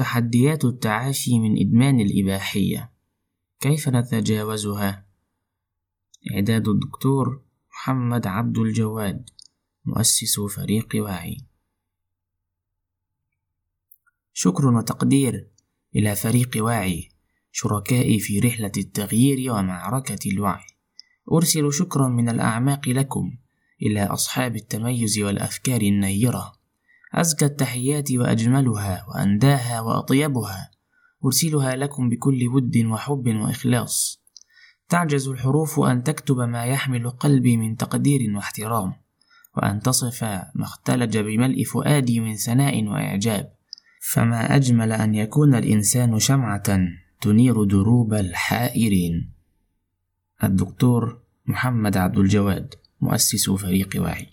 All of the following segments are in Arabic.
تحديات التعافي من إدمان الإباحية. كيف نتجاوزها؟ إعداد الدكتور محمد عبد الجواد مؤسس فريق وعي شكر وتقدير إلى فريق واعي شركائي في رحلة التغيير ومعركة الوعي. أرسل شكرا من الأعماق لكم إلى أصحاب التميز والأفكار النيرة. أزكى التحيات وأجملها وأنداها وأطيبها أرسلها لكم بكل ود وحب وإخلاص. تعجز الحروف أن تكتب ما يحمل قلبي من تقدير واحترام وأن تصف ما اختلج بملء فؤادي من ثناء وإعجاب. فما أجمل أن يكون الإنسان شمعة تنير دروب الحائرين. الدكتور محمد عبد الجواد مؤسس فريق وعي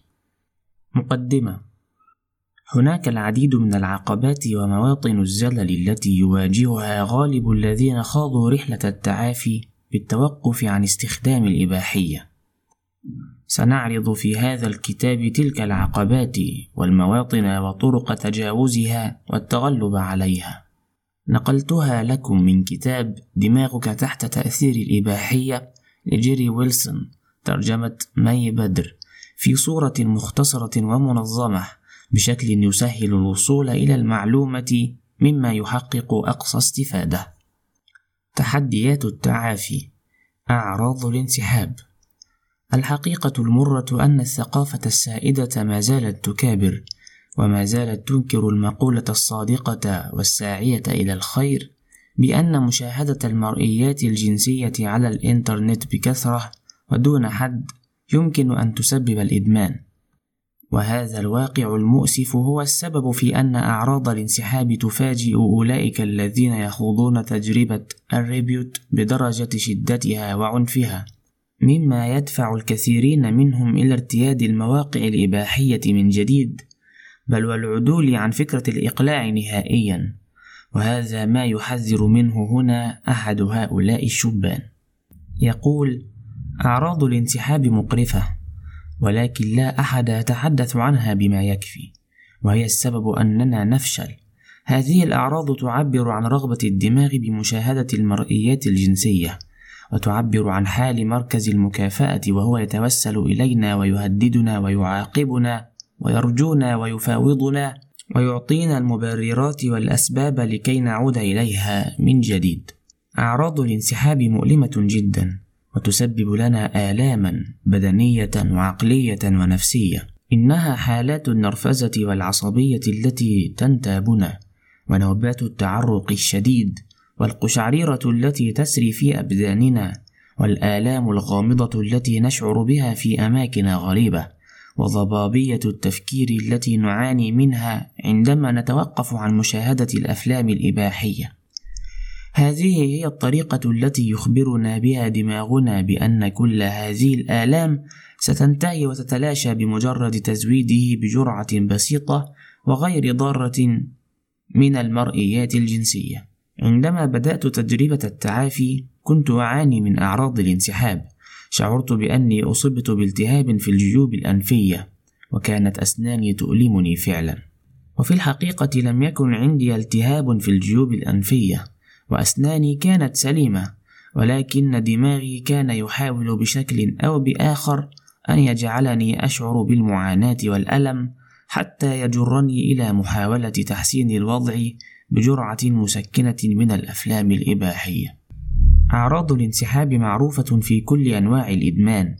مقدمة. هناك العديد من العقبات ومواطن الزلل التي يواجهها غالب الذين خاضوا رحلة التعافي بالتوقف عن استخدام الإباحية. سنعرض في هذا الكتاب تلك العقبات والمواطن وطرق تجاوزها والتغلب عليها. نقلتها لكم من كتاب دماغك تحت تأثير الإباحية لجيري ويلسون ترجمة مي بدر في صورة مختصرة ومنظمة. بشكل يسهل الوصول إلى المعلومة مما يحقق أقصى استفادة. تحديات التعافي. أعراض الانسحاب. الحقيقة المرة أن الثقافة السائدة ما زالت تكابر وما زالت تنكر المقولة الصادقة والساعية إلى الخير بأن مشاهدة المرئيات الجنسية على الإنترنت بكثرة ودون حد يمكن أن تسبب الإدمان، وهذا الواقع المؤسف هو السبب في أن أعراض الانسحاب تفاجئ أولئك الذين يخوضون تجربة الريبيوت بدرجة شدتها وعنفها، مما يدفع الكثيرين منهم إلى ارتياد المواقع الإباحية من جديد، بل والعدول عن فكرة الإقلاع نهائيًا، وهذا ما يحذر منه هنا أحد هؤلاء الشبان، يقول: أعراض الانسحاب مقرفة، ولكن لا أحد يتحدث عنها بما يكفي، وهي السبب أننا نفشل. هذه الأعراض تعبر عن رغبة الدماغ بمشاهدة المرئيات الجنسية، وتعبر عن حال مركز المكافأة وهو يتوسل إلينا ويهددنا ويعاقبنا ويرجونا ويفاوضنا ويعطينا المبررات والأسباب لكي نعود إليها من جديد. أعراض الانسحاب مؤلمة جدا، وتسبب لنا آلاما بدنية وعقلية ونفسية. إنها حالات النرفزة والعصبية التي تنتابنا ونوبات التعرق الشديد والقشعريرة التي تسري في أبداننا والآلام الغامضة التي نشعر بها في أماكن غريبة وضبابية التفكير التي نعاني منها عندما نتوقف عن مشاهدة الأفلام الإباحية. هذه هي الطريقة التي يخبرنا بها دماغنا بأن كل هذه الآلام ستنتهي وتتلاشى بمجرد تزويده بجرعة بسيطة وغير ضارة من المرئيات الجنسية. عندما بدأت تجربة التعافي كنت أعاني من أعراض الانسحاب، شعرت بأني أصبت بالتهاب في الجيوب الأنفية، وكانت أسناني تؤلمني فعلا. وفي الحقيقة لم يكن عندي التهاب في الجيوب الأنفية، وأسناني كانت سليمة ولكن دماغي كان يحاول بشكل أو بآخر أن يجعلني أشعر بالمعاناة والألم حتى يجرني إلى محاولة تحسين الوضع بجرعة مسكنة من الأفلام الإباحية. أعراض الانسحاب معروفة في كل أنواع الإدمان،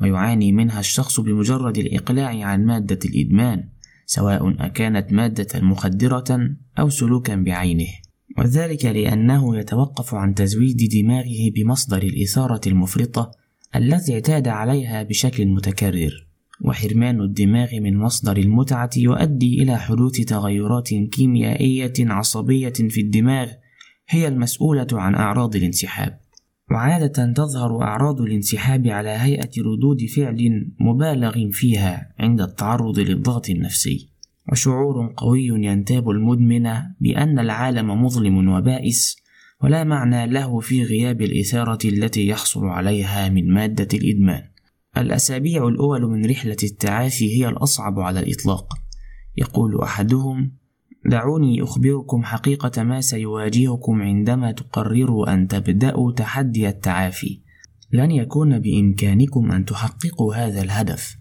ويعاني منها الشخص بمجرد الإقلاع عن مادة الإدمان، سواء أكانت مادة مخدرة أو سلوكا بعينه. وذلك لأنه يتوقف عن تزويد دماغه بمصدر الإثارة المفرطة التي اعتاد عليها بشكل متكرر، وحرمان الدماغ من مصدر المتعة يؤدي إلى حدوث تغيرات كيميائية عصبية في الدماغ هي المسؤولة عن أعراض الانسحاب. وعادة تظهر أعراض الانسحاب على هيئة ردود فعل مبالغ فيها عند التعرض للضغط النفسي. وشعور قوي ينتاب المدمن بأن العالم مظلم وبائس ولا معنى له في غياب الإثارة التي يحصل عليها من مادة الإدمان. الأسابيع الأول من رحلة التعافي هي الأصعب على الإطلاق. يقول أحدهم: دعوني أخبركم حقيقة ما سيواجهكم عندما تقرروا أن تبدأوا تحدي التعافي لن يكون بإمكانكم أن تحققوا هذا الهدف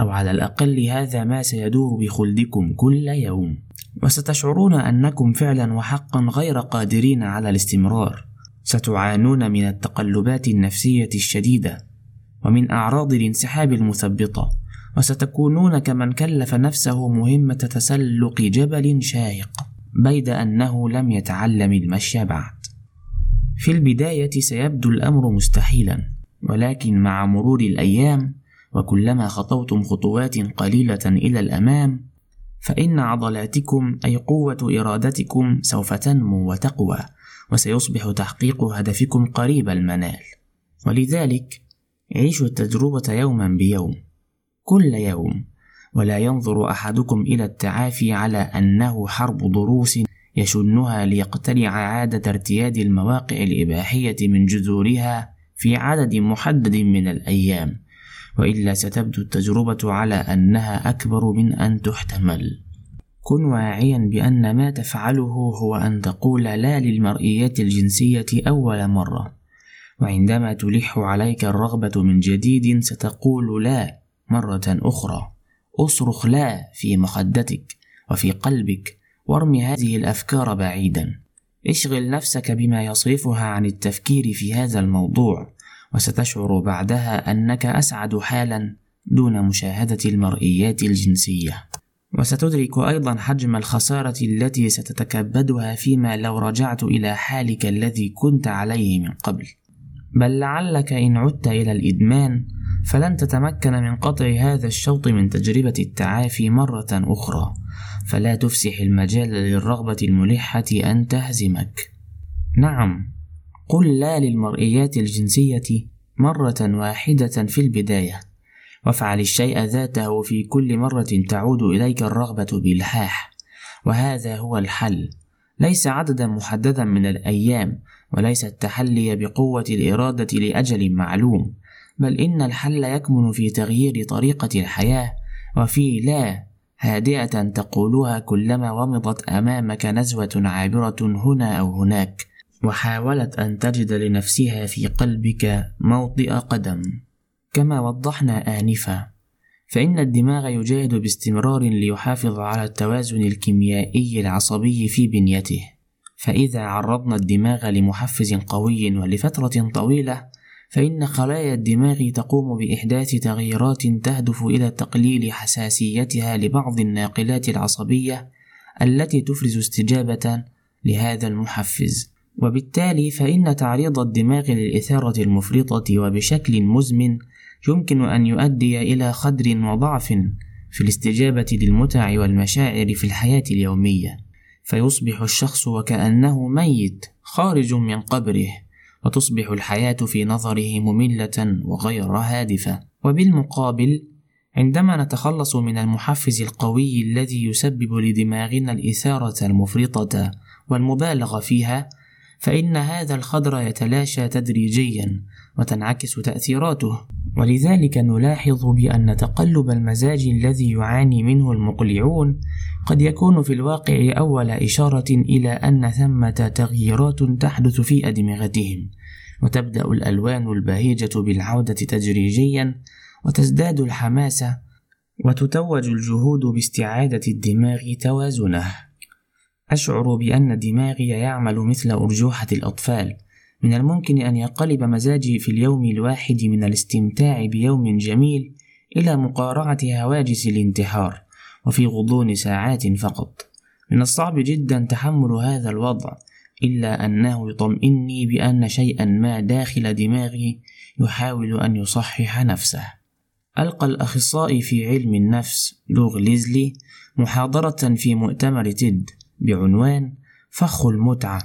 أو على الأقل هذا ما سيدور بخلدكم كل يوم. وستشعرون أنكم فعلا وحقا غير قادرين على الاستمرار. ستعانون من التقلبات النفسية الشديدة ومن أعراض الانسحاب المثبطة. وستكونون كمن كلف نفسه مهمة تسلق جبل شاهق بيد أنه لم يتعلم المشي بعد. في البداية سيبدو الأمر مستحيلا ولكن مع مرور الأيام وكلما خطوتم خطوات قليلة إلى الأمام فإن عضلاتكم أي قوة إرادتكم سوف تنمو وتقوى وسيصبح تحقيق هدفكم قريب المنال. ولذلك عيشوا التجربة يوما بيوم كل يوم ولا ينظر أحدكم إلى التعافي على أنه حرب ضروس يشنها ليقتلع عادة ارتياد المواقع الإباحية من جذورها في عدد محدد من الأيام. وإلا ستبدو التجربة على أنها أكبر من أن تحتمل. كن واعيا بأن ما تفعله هو أن تقول لا للمرئيات الجنسية أول مرة. وعندما تلح عليك الرغبة من جديد ستقول لا مرة أخرى. أصرخ لا في مخدتك وفي قلبك وارمي هذه الأفكار بعيدا. اشغل نفسك بما يصرفها عن التفكير في هذا الموضوع. وستشعر بعدها أنك أسعد حالا دون مشاهدة المرئيات الجنسية. وستدرك أيضا حجم الخسارة التي ستتكبدها فيما لو رجعت إلى حالك الذي كنت عليه من قبل. بل لعلك إن عدت إلى الإدمان فلن تتمكن من قطع هذا الشوط من تجربة التعافي مرة أخرى. فلا تفسح المجال للرغبة الملحة أن تهزمك. نعم. قل لا للمرئيات الجنسية مرة واحدة في البداية وافعل الشيء ذاته في كل مرة تعود إليك الرغبة بإلحاح وهذا هو الحل. ليس عددا محددا من الأيام وليس التحلي بقوة الإرادة لأجل معلوم بل إن الحل يكمن في تغيير طريقة الحياة وفي لا هادئة تقولها كلما ومضت أمامك نزوة عابرة هنا أو هناك. وحاولت أن تجد لنفسها في قلبك موطئ قدم. كما وضحنا آنفا. فإن الدماغ يجاهد باستمرار ليحافظ على التوازن الكيميائي العصبي في بنيته. فإذا عرضنا الدماغ لمحفز قوي ولفترة طويلة فإن خلايا الدماغ تقوم بإحداث تغييرات تهدف إلى تقليل حساسيتها لبعض الناقلات العصبية التي تفرز استجابة لهذا المحفز. وبالتالي فإن تعريض الدماغ للإثارة المفرطة وبشكل مزمن يمكن أن يؤدي إلى خدر وضعف في الاستجابة للمتع والمشاعر في الحياة اليومية. فيصبح الشخص وكأنه ميت خارج من قبره وتصبح الحياة في نظره مملة وغير هادفة. وبالمقابل عندما نتخلص من المحفز القوي الذي يسبب لدماغنا الإثارة المفرطة والمبالغة فيها فإن هذا الخضر يتلاشى تدريجيا وتنعكس تأثيراته. ولذلك نلاحظ بأن تقلب المزاج الذي يعاني منه المقلعون قد يكون في الواقع أول إشارة إلى أن ثمة تغييرات تحدث في أدمغتهم وتبدأ الألوان البهيجة بالعودة تدريجيا وتزداد الحماسة وتتوج الجهود باستعادة الدماغ توازنه. أشعر بأن دماغي يعمل مثل أرجوحة الأطفال. من الممكن أن ينقلب مزاجي في اليوم الواحد من الاستمتاع بيوم جميل إلى مقارعة هواجس الانتحار وفي غضون ساعات فقط. من الصعب جدا تحمل هذا الوضع إلا أنه يطمئني بأن شيئا ما داخل دماغي يحاول أن يصحح نفسه. ألقى الأخصائي في علم النفس لوغ ليزلي محاضرة في مؤتمر تيد. بعنوان فخ المتعة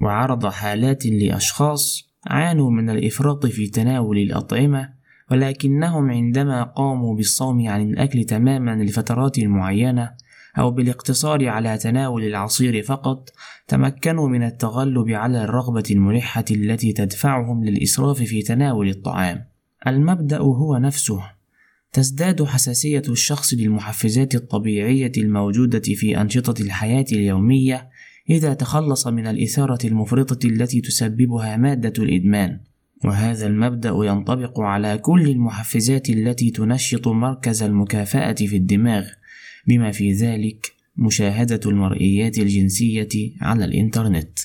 وعرض حالات لأشخاص عانوا من الإفراط في تناول الأطعمة ولكنهم عندما قاموا بالصوم عن الأكل تماما لفترات معينة أو بالاقتصار على تناول العصير فقط تمكنوا من التغلب على الرغبة الملحة التي تدفعهم للإسراف في تناول الطعام. المبدأ هو نفسه. تزداد حساسية الشخص للمحفزات الطبيعية الموجودة في أنشطة الحياة اليومية إذا تخلص من الإثارة المفرطة التي تسببها مادة الإدمان، وهذا المبدأ ينطبق على كل المحفزات التي تنشط مركز المكافأة في الدماغ، بما في ذلك مشاهدة المرئيات الجنسية على الإنترنت.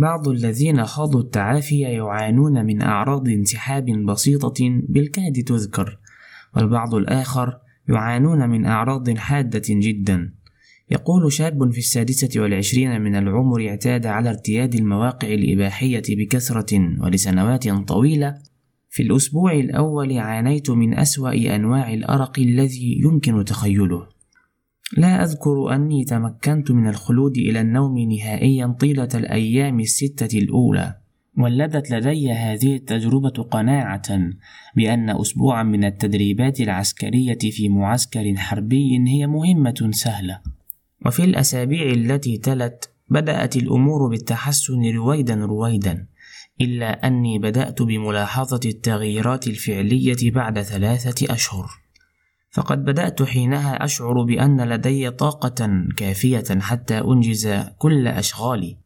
بعض الذين خاضوا التعافي يعانون من أعراض انسحاب بسيطة بالكاد تذكر، والبعض الآخر يعانون من أعراض حادة جدا. يقول شاب في السادسة والعشرين من العمر اعتاد على ارتياد المواقع الإباحية بكثرة ولسنوات طويلة. في الأسبوع الأول عانيت من أسوأ أنواع الأرق الذي يمكن تخيله. لا أذكر أني تمكنت من الخلود إلى النوم نهائيا طيلة الأيام الستة الأولى. ولدت لدي هذه التجربة قناعة بأن أسبوعا من التدريبات العسكرية في معسكر حربي هي مهمة سهلة. وفي الأسابيع التي تلت بدأت الأمور بالتحسن رويدا رويدا إلا أني بدأت بملاحظة التغييرات الفعلية بعد ثلاثة أشهر. فقد بدأت حينها أشعر بأن لدي طاقة كافية حتى أنجز كل أشغالي.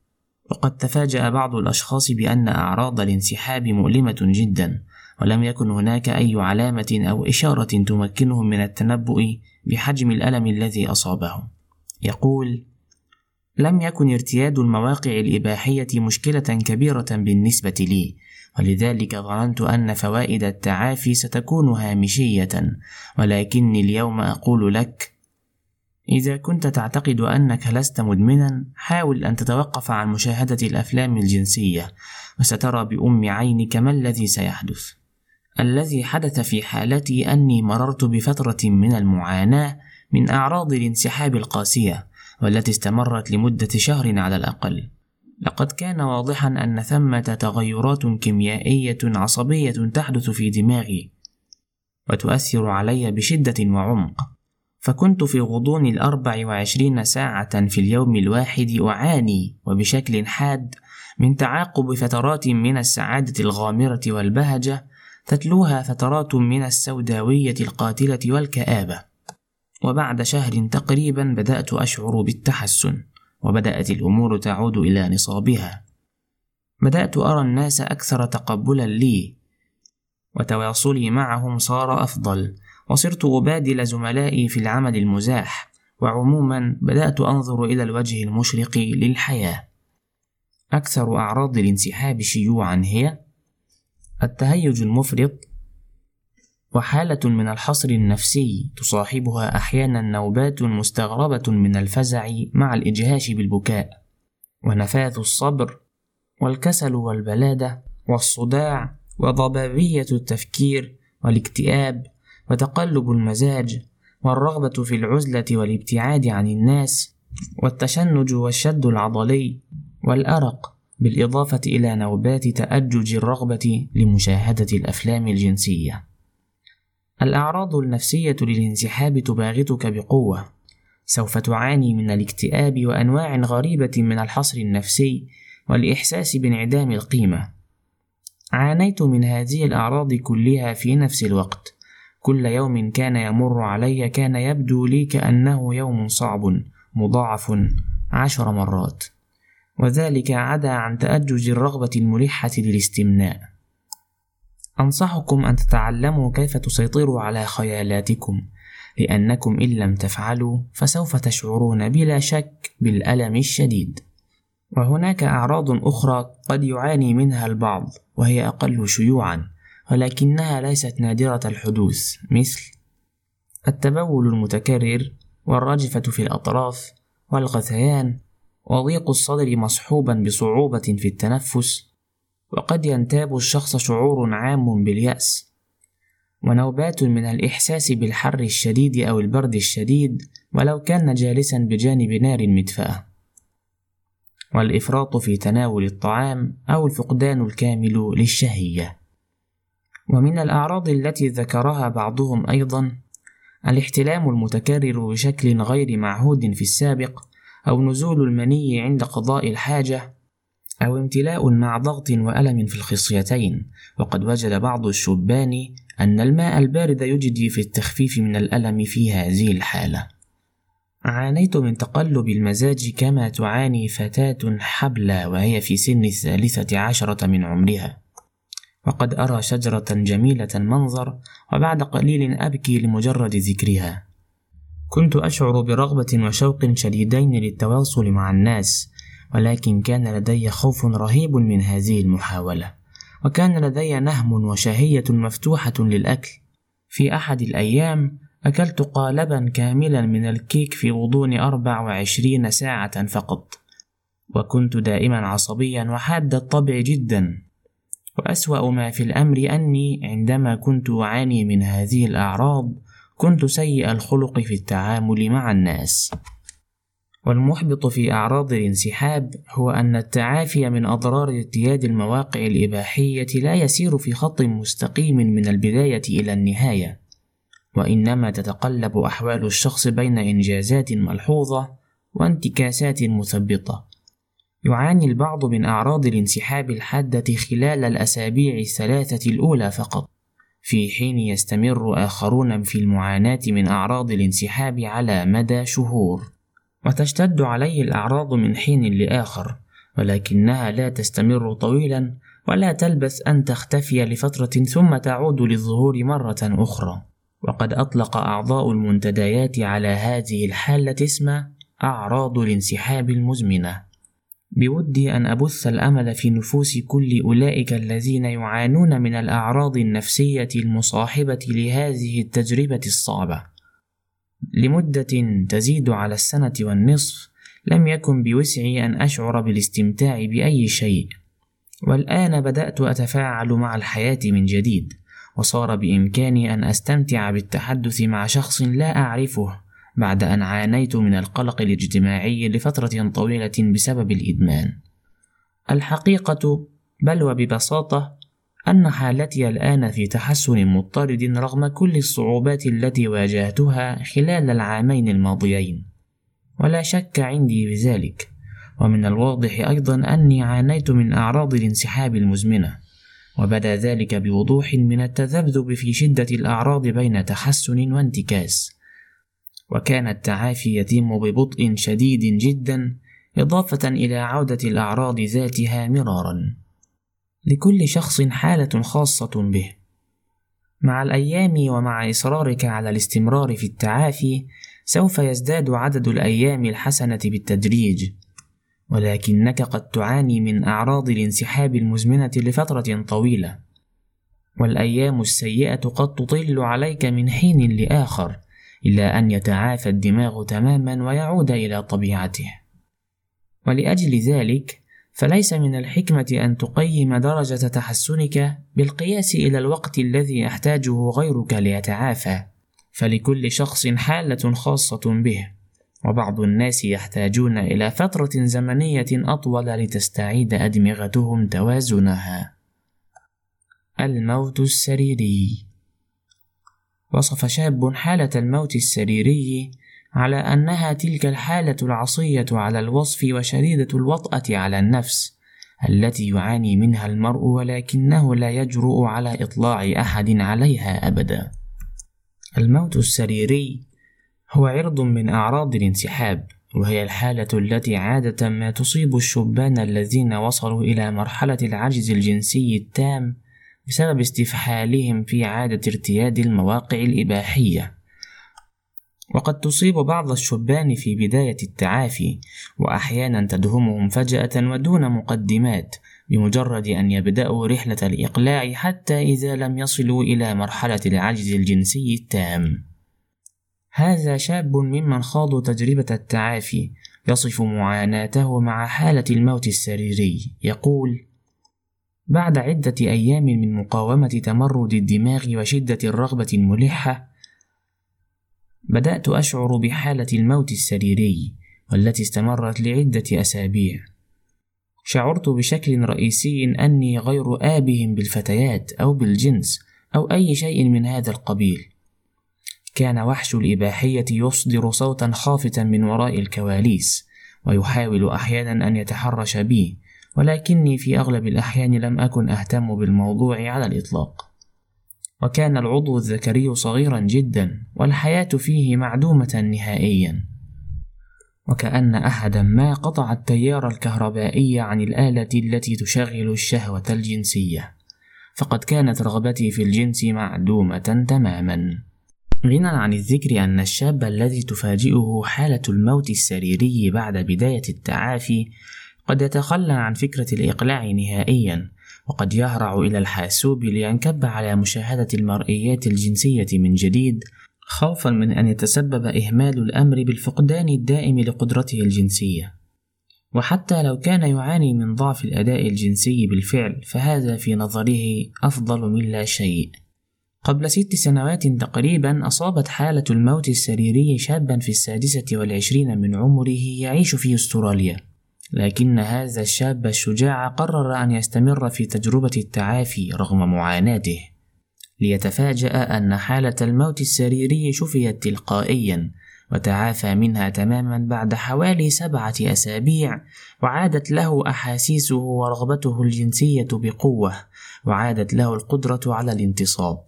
وقد تفاجأ بعض الأشخاص بأن أعراض الانسحاب مؤلمة جدا ولم يكن هناك أي علامة أو إشارة تمكنهم من التنبؤ بحجم الألم الذي أصابهم. يقول لم يكن ارتياد المواقع الإباحية مشكلة كبيرة بالنسبة لي ولذلك ظننت أن فوائد التعافي ستكون هامشية ولكني اليوم أقول لك إذا كنت تعتقد أنك لست مدمنا حاول أن تتوقف عن مشاهدة الأفلام الجنسية وسترى بأم عينك ما الذي سيحدث. الذي حدث في حالتي أني مررت بفترة من المعاناة من أعراض الانسحاب القاسية والتي استمرت لمدة شهر على الأقل. لقد كان واضحا أن ثمة تغيرات كيميائية عصبية تحدث في دماغي وتؤثر علي بشدة وعمق. فكنت في غضون الأربع وعشرين ساعة في اليوم الواحد أعاني وبشكل حاد من تعاقب فترات من السعادة الغامرة والبهجة تتلوها فترات من السوداوية القاتلة والكآبة. وبعد شهر تقريبا بدأت أشعر بالتحسن وبدأت الأمور تعود إلى نصابها. بدأت أرى الناس أكثر تقبلا لي وتواصلي معهم صار أفضل. وصرت أبادل زملائي في العمل المزاح وعموما بدأت أنظر إلى الوجه المشرق للحياة. أكثر أعراض الانسحاب شيوعا هي التهيج المفرط وحالة من الحصر النفسي تصاحبها أحيانا نوبات مستغربة من الفزع مع الإجهاش بالبكاء ونفاذ الصبر والكسل والبلادة والصداع وضبابية التفكير والاكتئاب وتقلب المزاج والرغبة في العزلة والابتعاد عن الناس والتشنج والشد العضلي والأرق بالإضافة إلى نوبات تأجج الرغبة لمشاهدة الأفلام الجنسية. الأعراض النفسية للانسحاب تباغتك بقوة، سوف تعاني من الاكتئاب وأنواع غريبة من الحصر النفسي والإحساس بانعدام القيمة. عانيت من هذه الأعراض كلها في نفس الوقت، كل يوم كان يمر علي كان يبدو لي كأنه يوم صعب مضاعف عشر مرات. وذلك عدا عن تأجج الرغبة الملحة للاستمناء. أنصحكم أن تتعلموا كيف تسيطروا على خيالاتكم لأنكم إن لم تفعلوا فسوف تشعرون بلا شك بالألم الشديد. وهناك أعراض أخرى قد يعاني منها البعض وهي أقل شيوعًا. ولكنها ليست نادرة الحدوث مثل التبول المتكرر والرجفة في الأطراف والغثيان وضيق الصدر مصحوبا بصعوبة في التنفس وقد ينتاب الشخص شعور عام باليأس ونوبات من الإحساس بالحر الشديد أو البرد الشديد ولو كان جالسا بجانب نار مدفأة. والإفراط في تناول الطعام أو الفقدان الكامل للشهية. ومن الأعراض التي ذكرها بعضهم أيضا الاحتلام المتكرر بشكل غير معهود في السابق أو نزول المني عند قضاء الحاجة أو امتلاء مع ضغط وألم في الخصيتين. وقد وجد بعض الشبان أن الماء البارد يجدي في التخفيف من الألم في هذه الحالة. عانيت من تقلب المزاج كما تعاني فتاة حبلى وهي في سن الثالثة عشرة من عمرها. وقد أرى شجرة جميلة المنظر وبعد قليل أبكي لمجرد ذكرها. كنت أشعر برغبة وشوق شديدين للتواصل مع الناس ولكن كان لدي خوف رهيب من هذه المحاولة. وكان لدي نهم وشهية مفتوحة للأكل. في أحد الأيام أكلت قالبا كاملا من الكيك في غضون أربع وعشرين ساعة فقط. وكنت دائما عصبيا وحاد الطبع جدا. وأسوأ ما في الأمر أني عندما كنت أعاني من هذه الأعراض كنت سيء الخلق في التعامل مع الناس. والمحبط في أعراض الانسحاب هو أن التعافي من أضرار ارتياد المواقع الإباحية لا يسير في خط مستقيم من البداية إلى النهاية وإنما تتقلب أحوال الشخص بين إنجازات ملحوظة وانتكاسات مثبطة. يعاني البعض من أعراض الانسحاب الحادة خلال الأسابيع الثلاثة الأولى فقط في حين يستمر آخرون في المعاناة من أعراض الانسحاب على مدى شهور. وتشتد عليه الأعراض من حين لآخر ولكنها لا تستمر طويلا ولا تلبث أن تختفي لفترة ثم تعود للظهور مرة أخرى. وقد أطلق أعضاء المنتديات على هذه الحالة اسم أعراض الانسحاب المزمنة. بودي أن أبث الأمل في نفوس كل أولئك الذين يعانون من الأعراض النفسية المصاحبة لهذه التجربة الصعبة. لمدة تزيد على السنة والنصف لم يكن بوسعي أن أشعر بالاستمتاع بأي شيء. والآن بدأت أتفاعل مع الحياة من جديد وصار بإمكاني أن أستمتع بالتحدث مع شخص لا أعرفه. بعد أن عانيت من القلق الاجتماعي لفترة طويلة بسبب الإدمان. الحقيقة بل وببساطة أن حالتي الآن في تحسن مضطرد رغم كل الصعوبات التي واجهتها خلال العامين الماضيين، ولا شك عندي بذلك، ومن الواضح أيضا أني عانيت من أعراض الانسحاب المزمنة، وبدأ ذلك بوضوح من التذبذب في شدة الأعراض بين تحسن وانتكاس، وكان التعافي يتم ببطء شديد جدا إضافة إلى عودة الأعراض ذاتها مرارا. لكل شخص حالة خاصة به. مع الأيام ومع إصرارك على الاستمرار في التعافي سوف يزداد عدد الأيام الحسنة بالتدريج. ولكنك قد تعاني من أعراض الانسحاب المزمنة لفترة طويلة. والأيام السيئة قد تطل عليك من حين لآخر. إلى أن يتعافى الدماغ تماما ويعود إلى طبيعته. ولأجل ذلك فليس من الحكمة أن تقيم درجة تحسنك بالقياس إلى الوقت الذي يحتاجه غيرك ليتعافى. فلكل شخص حالة خاصة به. وبعض الناس يحتاجون إلى فترة زمنية أطول لتستعيد أدمغتهم توازنها. الموت السريري. وصف شاب حالة الموت السريري على أنها تلك الحالة العصية على الوصف وشديدة الوطأة على النفس التي يعاني منها المرء ولكنه لا يجرؤ على إطلاع أحد عليها أبدا. الموت السريري هو عرض من أعراض الانسحاب، وهي الحالة التي عادة ما تصيب الشبان الذين وصلوا إلى مرحلة العجز الجنسي التام بسبب استفحالهم في عادة ارتياد المواقع الإباحية وقد تصيب بعض الشبان في بداية التعافي وأحيانا تدهمهم فجأة ودون مقدمات بمجرد أن يبدأوا رحلة الإقلاع حتى إذا لم يصلوا إلى مرحلة العجز الجنسي التام. هذا شاب ممن خاضوا تجربة التعافي يصف معاناته مع حالة الموت السريري يقول: بعد عدة أيام من مقاومة تمرد الدماغ وشدة الرغبة الملحة، بدأت أشعر بحالة الموت السريري والتي استمرت لعدة أسابيع. شعرت بشكل رئيسي أني غير آبهم بالفتيات أو بالجنس أو أي شيء من هذا القبيل. كان وحش الإباحية يصدر صوتا خافتا من وراء الكواليس، ويحاول أحيانا أن يتحرش بي، ولكني في أغلب الأحيان لم أكن أهتم بالموضوع على الإطلاق. وكان العضو الذكري صغيرا جدا والحياة فيه معدومة نهائيا. وكأن أحدا ما قطع التيار الكهربائي عن الآلة التي تشغل الشهوة الجنسية. فقد كانت رغبتي في الجنس معدومة تماما. غنى عن الذكر أن الشاب الذي تفاجئه حالة الموت السريري بعد بداية التعافي قد يتخلى عن فكرة الإقلاع نهائيا وقد يهرع إلى الحاسوب لينكب على مشاهدة المرئيات الجنسية من جديد خوفا من أن يتسبب إهمال الأمر بالفقدان الدائم لقدرته الجنسية. وحتى لو كان يعاني من ضعف الأداء الجنسي بالفعل فهذا في نظره أفضل من لا شيء. قبل ست سنوات تقريبا أصابت حالة الموت السريري شابا في السادسة والعشرين من عمره يعيش في أستراليا. لكن هذا الشاب الشجاع قرر أن يستمر في تجربة التعافي رغم معاناته ليتفاجأ أن حالة الموت السريري شفيت تلقائيا وتعافى منها تماما بعد حوالي سبعة أسابيع وعادت له أحاسيسه ورغبته الجنسية بقوة وعادت له القدرة على الانتصاب.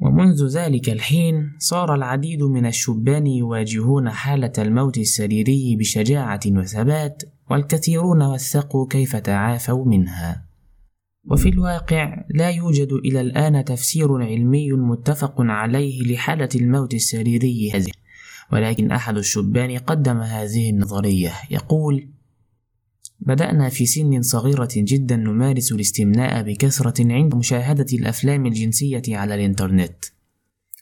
ومنذ ذلك الحين صار العديد من الشبان يواجهون حالة الموت السريري بشجاعة وثبات والكثيرون وثقوا كيف تعافوا منها. وفي الواقع لا يوجد إلى الآن تفسير علمي متفق عليه لحالة الموت السريري هذه. ولكن أحد الشبان قدم هذه النظرية. يقول بدأنا في سن صغيرة جدا نمارس الاستمناء بكثرة عند مشاهدة الأفلام الجنسية على الإنترنت.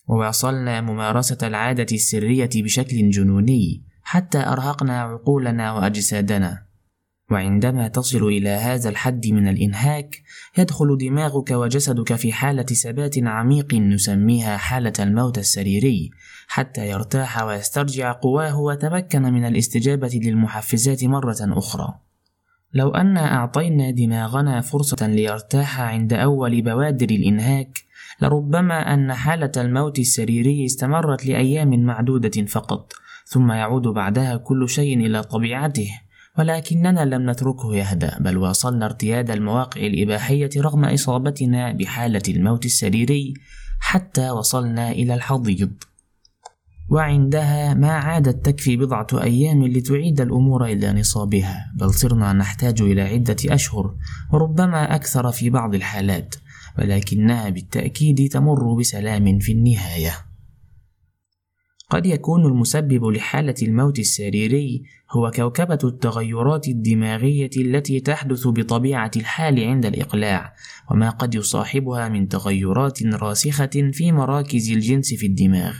وواصلنا ممارسة العادة السرية بشكل جنوني. حتى أرهقنا عقولنا وأجسادنا. وعندما تصل إلى هذا الحد من الإنهاك يدخل دماغك وجسدك في حالة ثبات عميق نسميها حالة الموت السريري حتى يرتاح ويسترجع قواه وتمكن من الاستجابة للمحفزات مرة أخرى. لو أن أعطينا دماغنا فرصة ليرتاح عند أول بوادر الإنهاك لربما أن حالة الموت السريري استمرت لأيام معدودة فقط ثم يعود بعدها كل شيء إلى طبيعته ولكننا لم نتركه يهدأ بل واصلنا ارتياد المواقع الإباحية رغم إصابتنا بحالة الموت السريري حتى وصلنا إلى الحضيض وعندها ما عادت تكفي بضعة أيام لتعيد الأمور إلى نصابها بل صرنا نحتاج إلى عدة أشهر وربما أكثر في بعض الحالات. ولكنها بالتأكيد تمر بسلام في النهاية قد يكون المسبب لحالة الموت السريري هو كوكبة التغيرات الدماغية التي تحدث بطبيعة الحال عند الإقلاع، وما قد يصاحبها من تغيرات راسخة في مراكز الجنس في الدماغ.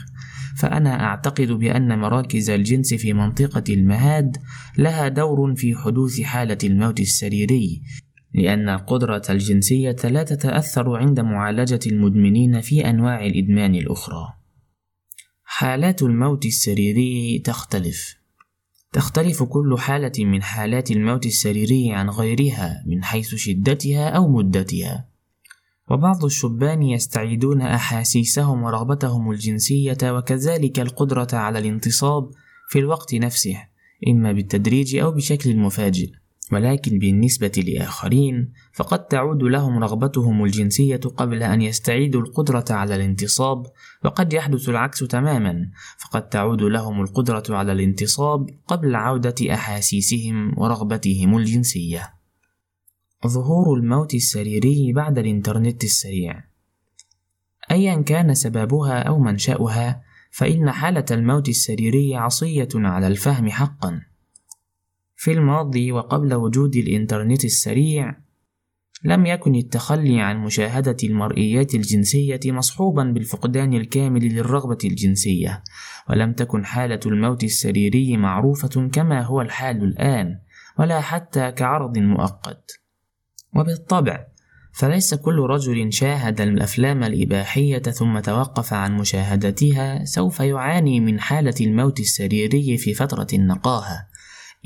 فأنا أعتقد بأن مراكز الجنس في منطقة المهاد لها دور في حدوث حالة الموت السريري، لأن القدرة الجنسية لا تتأثر عند معالجة المدمنين في أنواع الإدمان الأخرى. حالات الموت السريري تختلف. تختلف كل حالة من حالات الموت السريري عن غيرها من حيث شدتها أو مدتها. وبعض الشبان يستعيدون أحاسيسهم ورغبتهم الجنسية وكذلك القدرة على الانتصاب في الوقت نفسه إما بالتدريج أو بشكل مفاجئ. ولكن بالنسبة لآخرين فقد تعود لهم رغبتهم الجنسية قبل أن يستعيدوا القدرة على الانتصاب وقد يحدث العكس تماما فقد تعود لهم القدرة على الانتصاب قبل عودة أحاسيسهم ورغبتهم الجنسية. ظهور الموت السريري بعد الإنترنت السريع. أيا كان سببها أو منشأها فإن حالة الموت السريري عصية على الفهم حقًا. في الماضي وقبل وجود الإنترنت السريع لم يكن التخلي عن مشاهدة المرئيات الجنسية مصحوبا بالفقدان الكامل للرغبة الجنسية ولم تكن حالة الموت السريري معروفة كما هو الحال الآن ولا حتى كعرض مؤقت. وبالطبع فليس كل رجل شاهد الأفلام الإباحية ثم توقف عن مشاهدتها سوف يعاني من حالة الموت السريري في فترة النقاهة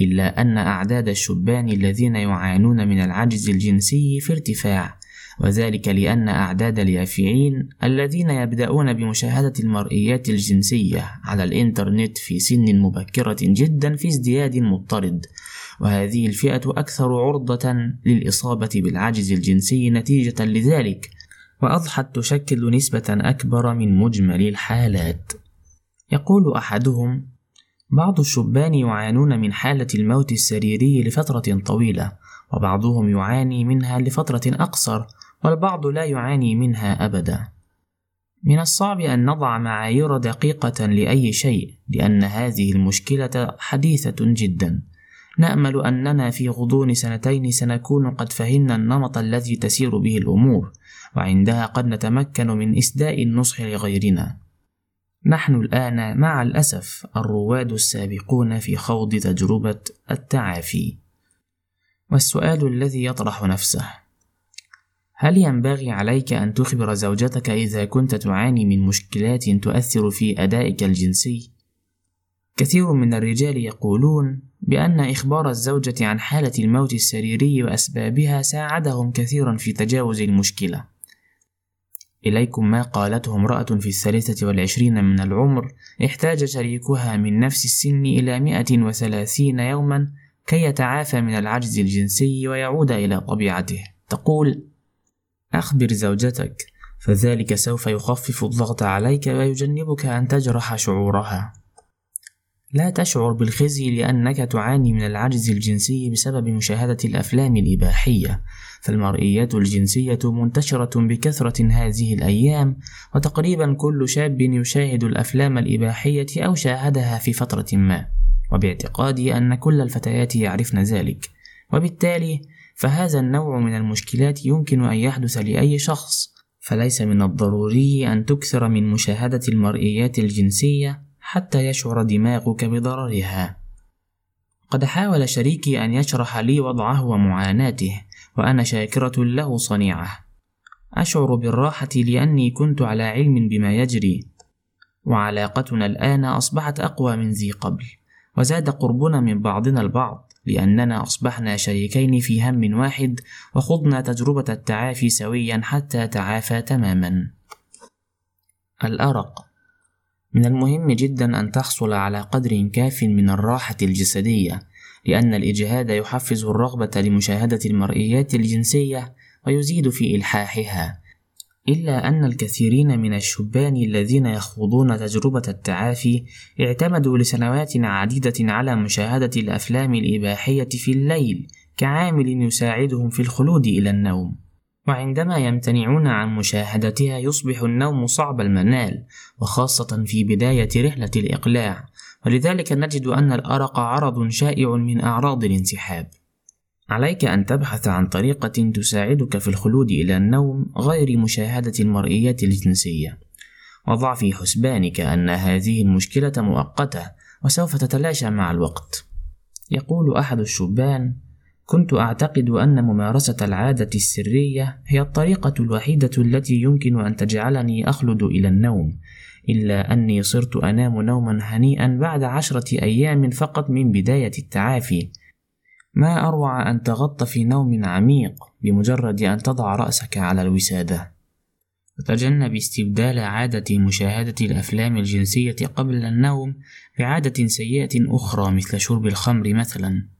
إلا أن أعداد الشبان الذين يعانون من العجز الجنسي في ارتفاع وذلك لأن أعداد اليافعين الذين يبدأون بمشاهدة المرئيات الجنسية على الإنترنت في سن مبكرة جدا في ازدياد مضطرد وهذه الفئة أكثر عرضة للإصابة بالعجز الجنسي نتيجة لذلك وأضحت تشكل نسبة أكبر من مجمل الحالات. يقول أحدهم بعض الشبان يعانون من حالة الموت السريري لفترة طويلة وبعضهم يعاني منها لفترة أقصر والبعض لا يعاني منها أبدا. من الصعب أن نضع معايير دقيقة لأي شيء لأن هذه المشكلة حديثة جدا. نأمل أننا في غضون سنتين سنكون قد فهمنا النمط الذي تسير به الأمور وعندها قد نتمكن من إسداء النصح لغيرنا. نحن الآن مع الأسف الرواد السابقون في خوض تجربة التعافي والسؤال الذي يطرح نفسه هل ينبغي عليك أن تخبر زوجتك إذا كنت تعاني من مشكلات تؤثر في أدائك الجنسي؟ كثير من الرجال يقولون بأن إخبار الزوجة عن حالة الموت السريري وأسبابها ساعدهم كثيرا في تجاوز المشكلة. إليكم ما قالته امرأة في الثالثة والعشرين من العمر احتاج شريكها من نفس السن إلى مئة وثلاثين يوما كي يتعافى من العجز الجنسي ويعود إلى طبيعته. تقول: أخبر زوجتك فذلك سوف يخفف الضغط عليك ويجنبك أن تجرح شعورها. لا تشعر بالخزي لأنك تعاني من العجز الجنسي بسبب مشاهدة الأفلام الإباحية، فالمرئيات الجنسية منتشرة بكثرة هذه الأيام، وتقريبا كل شاب يشاهد الأفلام الإباحية أو شاهدها في فترة ما، وباعتقادي أن كل الفتيات يعرفن ذلك، وبالتالي فهذا النوع من المشكلات يمكن أن يحدث لأي شخص، فليس من الضروري أن تكثر من مشاهدة المرئيات الجنسية حتى يشعر دماغك بضررها. قد حاول شريكي أن يشرح لي وضعه ومعاناته وأنا شاكرة له صنيعه. أشعر بالراحة لأني كنت على علم بما يجري. وعلاقتنا الآن أصبحت أقوى من ذي قبل وزاد قربنا من بعضنا البعض لأننا أصبحنا شريكين في هم واحد وخضنا تجربة التعافي سويا حتى تعافى تماما. الأرق من المهم جدا أن تحصل على قدر كاف من الراحة الجسدية لأن الإجهاد يحفز الرغبة لمشاهدة المرئيات الجنسية ويزيد في إلحاحها. إلا أن الكثيرين من الشبان الذين يخوضون تجربة التعافي اعتمدوا لسنوات عديدة على مشاهدة الأفلام الإباحية في الليل كعامل يساعدهم في الخلود إلى النوم. وعندما يمتنعون عن مشاهدتها يصبح النوم صعب المنال وخاصة في بداية رحلة الإقلاع. ولذلك نجد أن الأرق عرض شائع من أعراض الانسحاب. عليك أن تبحث عن طريقة تساعدك في الخلود إلى النوم غير مشاهدة المرئيات الجنسية. وضع في حسبانك أن هذه المشكلة مؤقتة وسوف تتلاشى مع الوقت. يقول أحد الشبان كنت أعتقد أن ممارسة العادة السرية هي الطريقة الوحيدة التي يمكن أن تجعلني أخلد إلى النوم، إلا أني صرت أنام نوما هنيئا بعد عشرة أيام فقط من بداية التعافي. ما أروع أن تغط في نوم عميق بمجرد أن تضع رأسك على الوسادة. وتجنب استبدال عادة مشاهدة الأفلام الجنسية قبل النوم بعادة سيئة أخرى مثل شرب الخمر مثلا.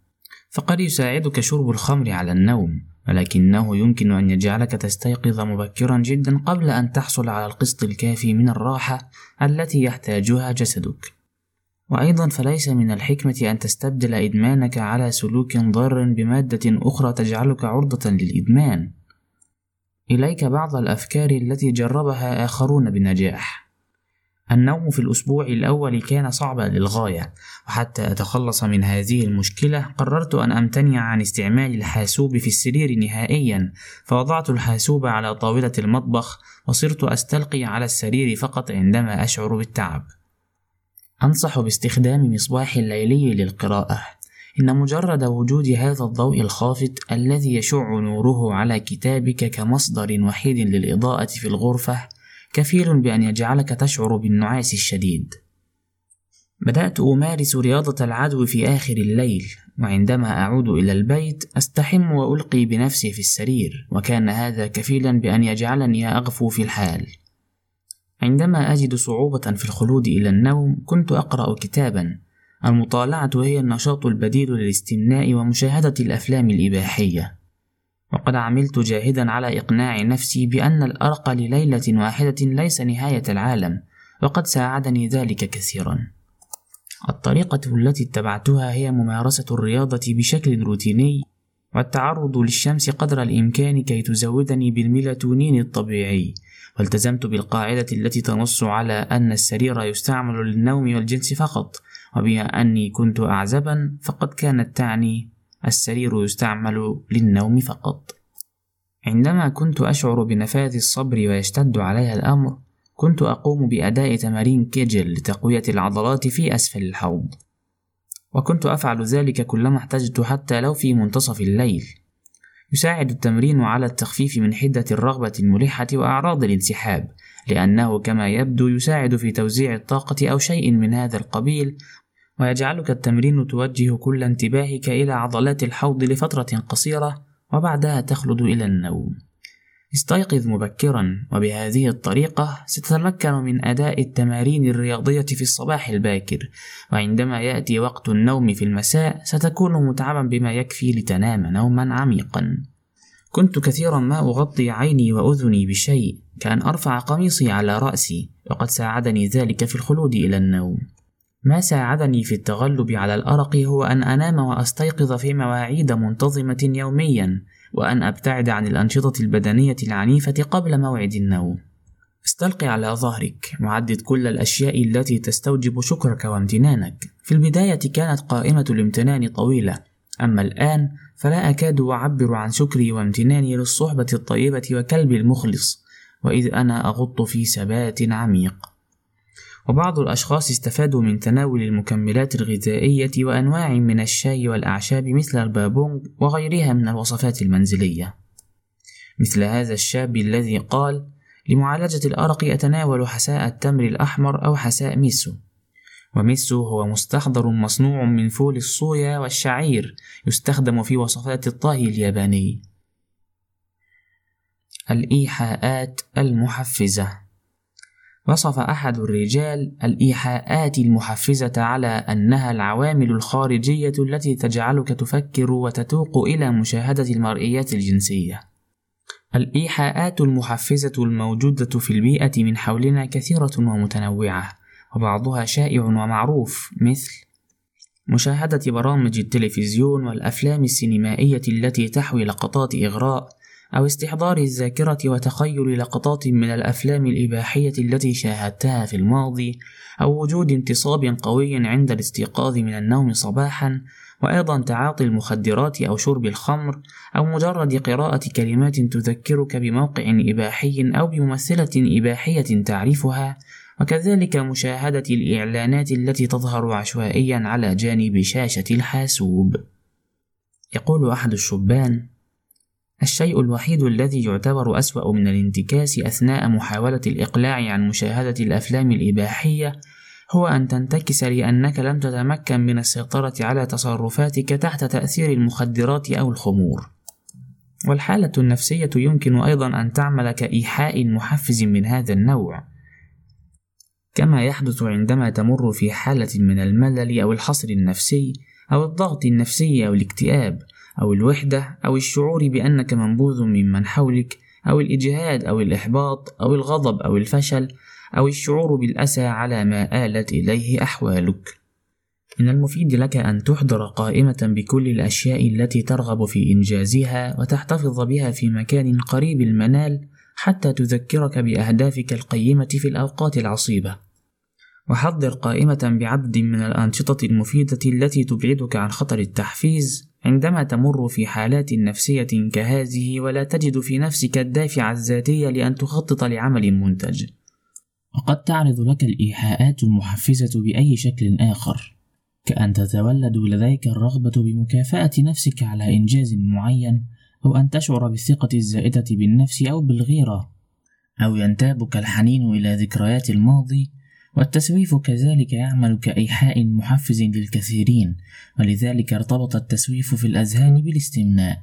فقد يساعدك شرب الخمر على النوم ولكنه يمكن أن يجعلك تستيقظ مبكرا جدا قبل أن تحصل على القسط الكافي من الراحة التي يحتاجها جسدك. وأيضا فليس من الحكمة أن تستبدل إدمانك على سلوك ضار بمادة أخرى تجعلك عرضة للإدمان. إليك بعض الأفكار التي جربها آخرون بنجاح. النوم في الأسبوع الأول كان صعبا للغاية وحتى أتخلص من هذه المشكلة قررت أن أمتنع عن استعمال الحاسوب في السرير نهائيا فوضعت الحاسوب على طاولة المطبخ وصرت أستلقي على السرير فقط عندما أشعر بالتعب. أنصح باستخدام مصباح ليلي للقراءة. إن مجرد وجود هذا الضوء الخافت الذي يشع نوره على كتابك كمصدر وحيد للإضاءة في الغرفة كفيل بأن يجعلك تشعر بالنعاس الشديد. بدأت أمارس رياضة العدو في آخر الليل، وعندما أعود إلى البيت أستحم وألقي بنفسي في السرير، وكان هذا كفيلا بأن يجعلني أغفو في الحال. عندما أجد صعوبة في الخلود إلى النوم كنت أقرأ كتابا المطالعة هي النشاط البديل للاستمناء ومشاهدة الأفلام الإباحية وقد عملت جاهدا على إقناع نفسي بأن الأرق لليلة واحدة ليس نهاية العالم وقد ساعدني ذلك كثيرا. الطريقة التي اتبعتها هي ممارسة الرياضة بشكل روتيني والتعرض للشمس قدر الإمكان كي تزودني بالميلاتونين الطبيعي. والتزمت بالقاعدة التي تنص على أن السرير يستعمل للنوم والجنس فقط وبما أني كنت أعزبا فقد كانت تعني السرير يستعمل للنوم فقط. عندما كنت أشعر بنفاذ الصبر ويشتد علي الأمر كنت أقوم بأداء تمارين كيجل لتقوية العضلات في أسفل الحوض. وكنت أفعل ذلك كلما احتجت حتى لو في منتصف الليل. يساعد التمرين على التخفيف من حدة الرغبة الملحة وأعراض الانسحاب لأنه كما يبدو يساعد في توزيع الطاقة أو شيء من هذا القبيل ويجعلك التمرين توجه كل انتباهك إلى عضلات الحوض لفترة قصيرة وبعدها تخلد إلى النوم. استيقظ مبكرا وبهذه الطريقة ستتمكن من أداء التمارين الرياضية في الصباح الباكر. وعندما يأتي وقت النوم في المساء ستكون متعبا بما يكفي لتنام نوما عميقا. كنت كثيرا ما أغطي عيني وأذني بشيء كأن أرفع قميصي على رأسي وقد ساعدني ذلك في الخلود إلى النوم. ما ساعدني في التغلب على الأرق هو أن أنام وأستيقظ في مواعيد منتظمة يوميا وأن أبتعد عن الأنشطة البدنية العنيفة قبل موعد النوم. استلقي على ظهرك وعدد كل الأشياء التي تستوجب شكرك وامتنانك. في البداية كانت قائمة الامتنان طويلة، أما الآن فلا أكاد أعبر عن شكري وامتناني للصحبة الطيبة وكلبي المخلص، وإذ أنا أغط في سبات عميق. وبعض الأشخاص استفادوا من تناول المكملات الغذائية وأنواع من الشاي والأعشاب مثل البابونج وغيرها من الوصفات المنزلية. مثل هذا الشاب الذي قال: لمعالجة الأرق أتناول حساء التمر الأحمر أو حساء ميسو. وميسو هو مستحضر مصنوع من فول الصويا والشعير يستخدم في وصفات الطهي الياباني. الإيحاءات المحفزة وصف أحد الرجال الإيحاءات المحفزة على أنها العوامل الخارجية التي تجعلك تفكر وتتوق إلى مشاهدة المرئيات الجنسية. الإيحاءات المحفزة الموجودة في البيئة من حولنا كثيرة ومتنوعة، وبعضها شائع ومعروف مثل مشاهدة برامج التلفزيون والأفلام السينمائية التي تحوي لقطات إغراء أو استحضار الذاكرة وتخيل لقطات من الأفلام الإباحية التي شاهدتها في الماضي، أو وجود انتصاب قوي عند الاستيقاظ من النوم صباحًا، وأيضًا تعاطي المخدرات أو شرب الخمر، أو مجرد قراءة كلمات تذكرك بموقع إباحي أو بممثلة إباحية تعرفها، وكذلك مشاهدة الإعلانات التي تظهر عشوائيًا على جانب شاشة الحاسوب. يقول أحد الشبان: الشيء الوحيد الذي يعتبر أسوأ من الانتكاس أثناء محاولة الإقلاع عن مشاهدة الأفلام الإباحية هو أن تنتكس لأنك لم تتمكن من السيطرة على تصرفاتك تحت تأثير المخدرات أو الخمور. والحالة النفسية يمكن أيضا أن تعمل كإيحاء محفز من هذا النوع، كما يحدث عندما تمر في حالة من الملل أو الحصر النفسي أو الضغط النفسي أو الاكتئاب، أو الوحدة أو الشعور بأنك منبوذ ممن حولك أو الإجهاد أو الإحباط أو الغضب أو الفشل أو الشعور بالأسى على ما آلت إليه أحوالك. من المفيد لك أن تحضر قائمة بكل الأشياء التي ترغب في إنجازها وتحتفظ بها في مكان قريب المنال حتى تذكرك بأهدافك القيمة في الأوقات العصيبة. وحضر قائمة بعدد من الأنشطة المفيدة التي تبعدك عن خطر التحفيز عندما تمر في حالات نفسية كهذه ولا تجد في نفسك الدافع الذاتي لأن تخطط لعمل منتج. وقد تعرض لك الإيحاءات المحفزة بأي شكل آخر، كأن تتولد لديك الرغبة بمكافأة نفسك على إنجاز معين، أو أن تشعر بالثقة الزائدة بالنفس أو بالغيرة، أو ينتابك الحنين إلى ذكريات الماضي والتسويف كذلك يعمل كإيحاء محفز للكثيرين ولذلك ارتبط التسويف في الأذهان بالاستمناء.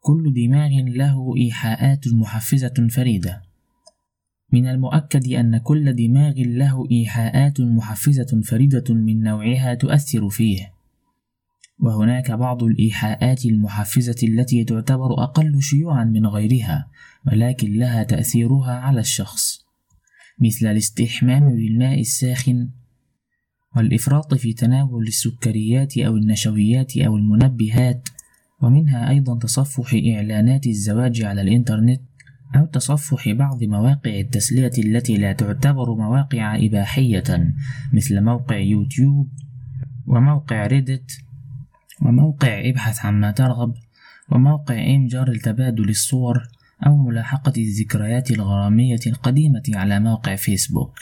كل دماغ له إيحاءات محفزة فريدة. من المؤكد أن كل دماغ له إيحاءات محفزة فريدة من نوعها تؤثر فيه. وهناك بعض الإيحاءات المحفزة التي تعتبر أقل شيوعًا من غيرها، ولكن لها تأثيرها على الشخص، مثل الاستحمام بالماء الساخن، والإفراط في تناول السكريات أو النشويات أو المنبهات، ومنها أيضًا تصفح إعلانات الزواج على الإنترنت، أو تصفح بعض مواقع التسلية التي لا تعتبر مواقع إباحية مثل موقع يوتيوب وموقع ريدت وموقع إبحث عما ترغب وموقع إمجار لتبادل الصور. أو ملاحقة الذكريات الغرامية القديمة على موقع فيسبوك.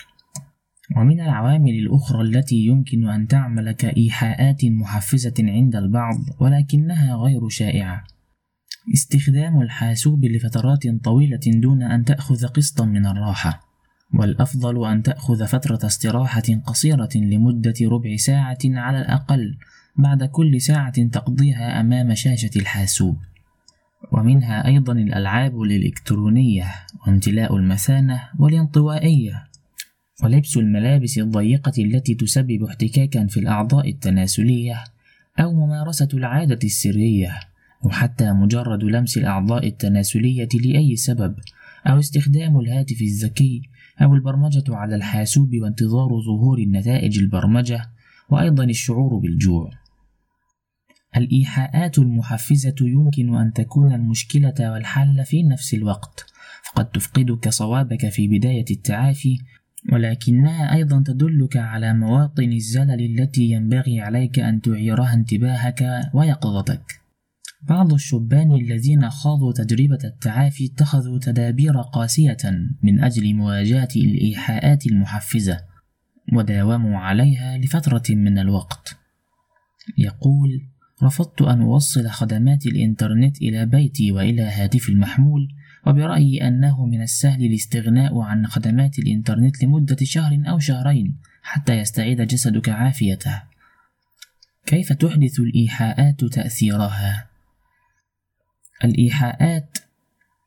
ومن العوامل الأخرى التي يمكن أن تعمل كإيحاءات محفزة عند البعض ولكنها غير شائعة. استخدام الحاسوب لفترات طويلة دون أن تأخذ قسطا من الراحة. والأفضل أن تأخذ فترة استراحة قصيرة لمدة ربع ساعة على الأقل بعد كل ساعة تقضيها أمام شاشة الحاسوب. ومنها أيضا الألعاب الإلكترونية وامتلاء المثانة والانطوائية ولبس الملابس الضيقة التي تسبب احتكاكا في الأعضاء التناسلية أو ممارسة العادة السرية أو حتى مجرد لمس الأعضاء التناسلية لأي سبب أو استخدام الهاتف الذكي أو البرمجة على الحاسوب وانتظار ظهور النتائج البرمجة وأيضا الشعور بالجوع. الإيحاءات المحفزة يمكن أن تكون المشكلة والحل في نفس الوقت. فقد تفقدك صوابك في بداية التعافي ولكنها أيضا تدلك على مواطن الزلل التي ينبغي عليك أن تعيرها انتباهك ويقظتك. بعض الشبان الذين خاضوا تجربة التعافي اتخذوا تدابير قاسية من أجل مواجهة الإيحاءات المحفزة وداوموا عليها لفترة من الوقت. يقول رفضت أن أوصل خدمات الإنترنت إلى بيتي وإلى هاتفي المحمول وبرأيي أنه من السهل الاستغناء عن خدمات الإنترنت لمدة شهر أو شهرين حتى يستعيد جسدك عافيته كيف تحدث الإيحاءات تأثيرها؟ الإيحاءات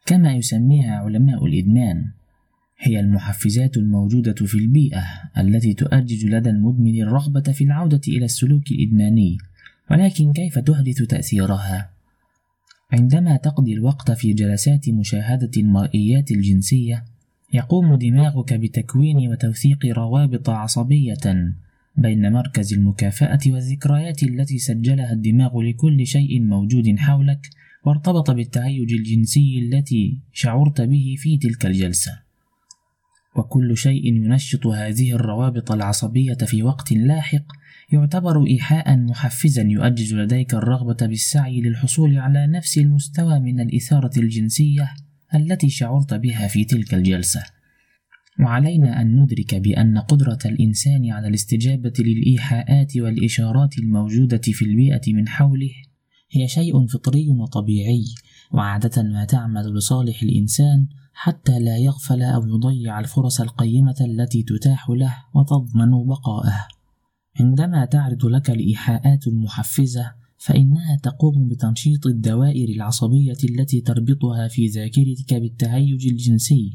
كما يسميها علماء الإدمان هي المحفزات الموجودة في البيئة التي تؤجج لدى المدمن الرغبة في العودة إلى السلوك الإدماني ولكن كيف تحدث تأثيرها؟ عندما تقضي الوقت في جلسات مشاهدة المرئيات الجنسية يقوم دماغك بتكوين وتوثيق روابط عصبية بين مركز المكافأة والذكريات التي سجلها الدماغ لكل شيء موجود حولك وارتبط بالتهيج الجنسي التي شعرت به في تلك الجلسة وكل شيء ينشط هذه الروابط العصبية في وقت لاحق يعتبر إيحاء محفزا يؤجج لديك الرغبة بالسعي للحصول على نفس المستوى من الإثارة الجنسية التي شعرت بها في تلك الجلسة. وعلينا أن ندرك بأن قدرة الإنسان على الاستجابة للإيحاءات والإشارات الموجودة في البيئة من حوله هي شيء فطري وطبيعي وعادة ما تعمل لصالح الإنسان حتى لا يغفل أو يضيع الفرص القيمة التي تتاح له وتضمن بقائه. عندما تعرض لك الإيحاءات المحفزة فإنها تقوم بتنشيط الدوائر العصبية التي تربطها في ذاكرتك بالتهيج الجنسي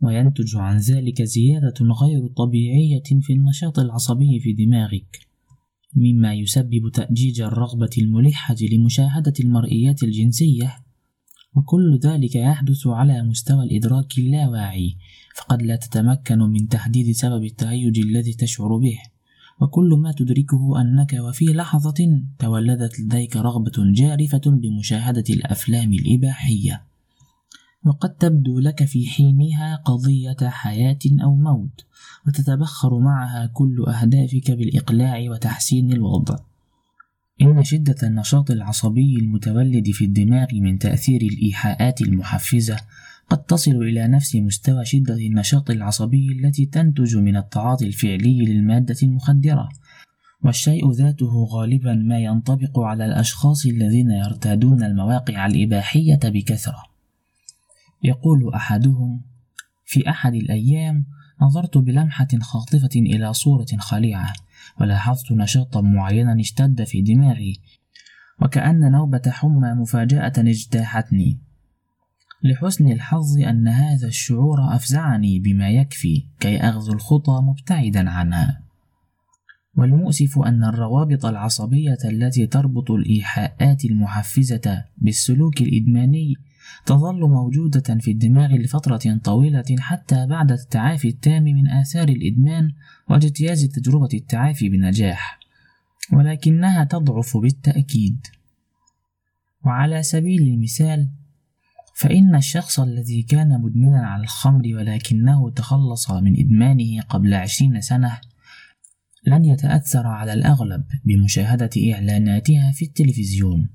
وينتج عن ذلك زيادة غير طبيعية في النشاط العصبي في دماغك مما يسبب تأجيج الرغبة الملحة لمشاهدة المرئيات الجنسية وكل ذلك يحدث على مستوى الإدراك اللاواعي فقد لا تتمكن من تحديد سبب التهيج الذي تشعر به. وكل ما تدركه أنك وفي لحظة تولدت لديك رغبة جارفة بمشاهدة الأفلام الإباحية. وقد تبدو لك في حينها قضية حياة أو موت وتتبخر معها كل أهدافك بالإقلاع وتحسين الوضع. إن شدة النشاط العصبي المتولد في الدماغ من تأثير الإيحاءات المحفزة قد تصل إلى نفس مستوى شدة النشاط العصبي التي تنتج من التعاطي الفعلي للمادة المخدرة والشيء ذاته غالبا ما ينطبق على الأشخاص الذين يرتادون المواقع الإباحية بكثرة. يقول أحدهم في أحد الأيام نظرت بلمحة خاطفة إلى صورة خليعة ولاحظت نشاطا معينا اشتد في دماغي وكأن نوبة حمى مفاجأة اجتاحتني. لحسن الحظ أن هذا الشعور أفزعني بما يكفي كي أغزو الخطى مبتعدا عنها والمؤسف أن الروابط العصبية التي تربط الإيحاءات المحفزة بالسلوك الإدماني تظل موجودة في الدماغ لفترة طويلة حتى بعد التعافي التام من آثار الإدمان واجتياز تجربة التعافي بنجاح، ولكنها تضعف بالتأكيد. وعلى سبيل المثال، فإن الشخص الذي كان مدمنا على الخمر ولكنه تخلص من إدمانه قبل عشرين سنة لن يتأثر على الأغلب بمشاهدة إعلاناتها في التلفزيون.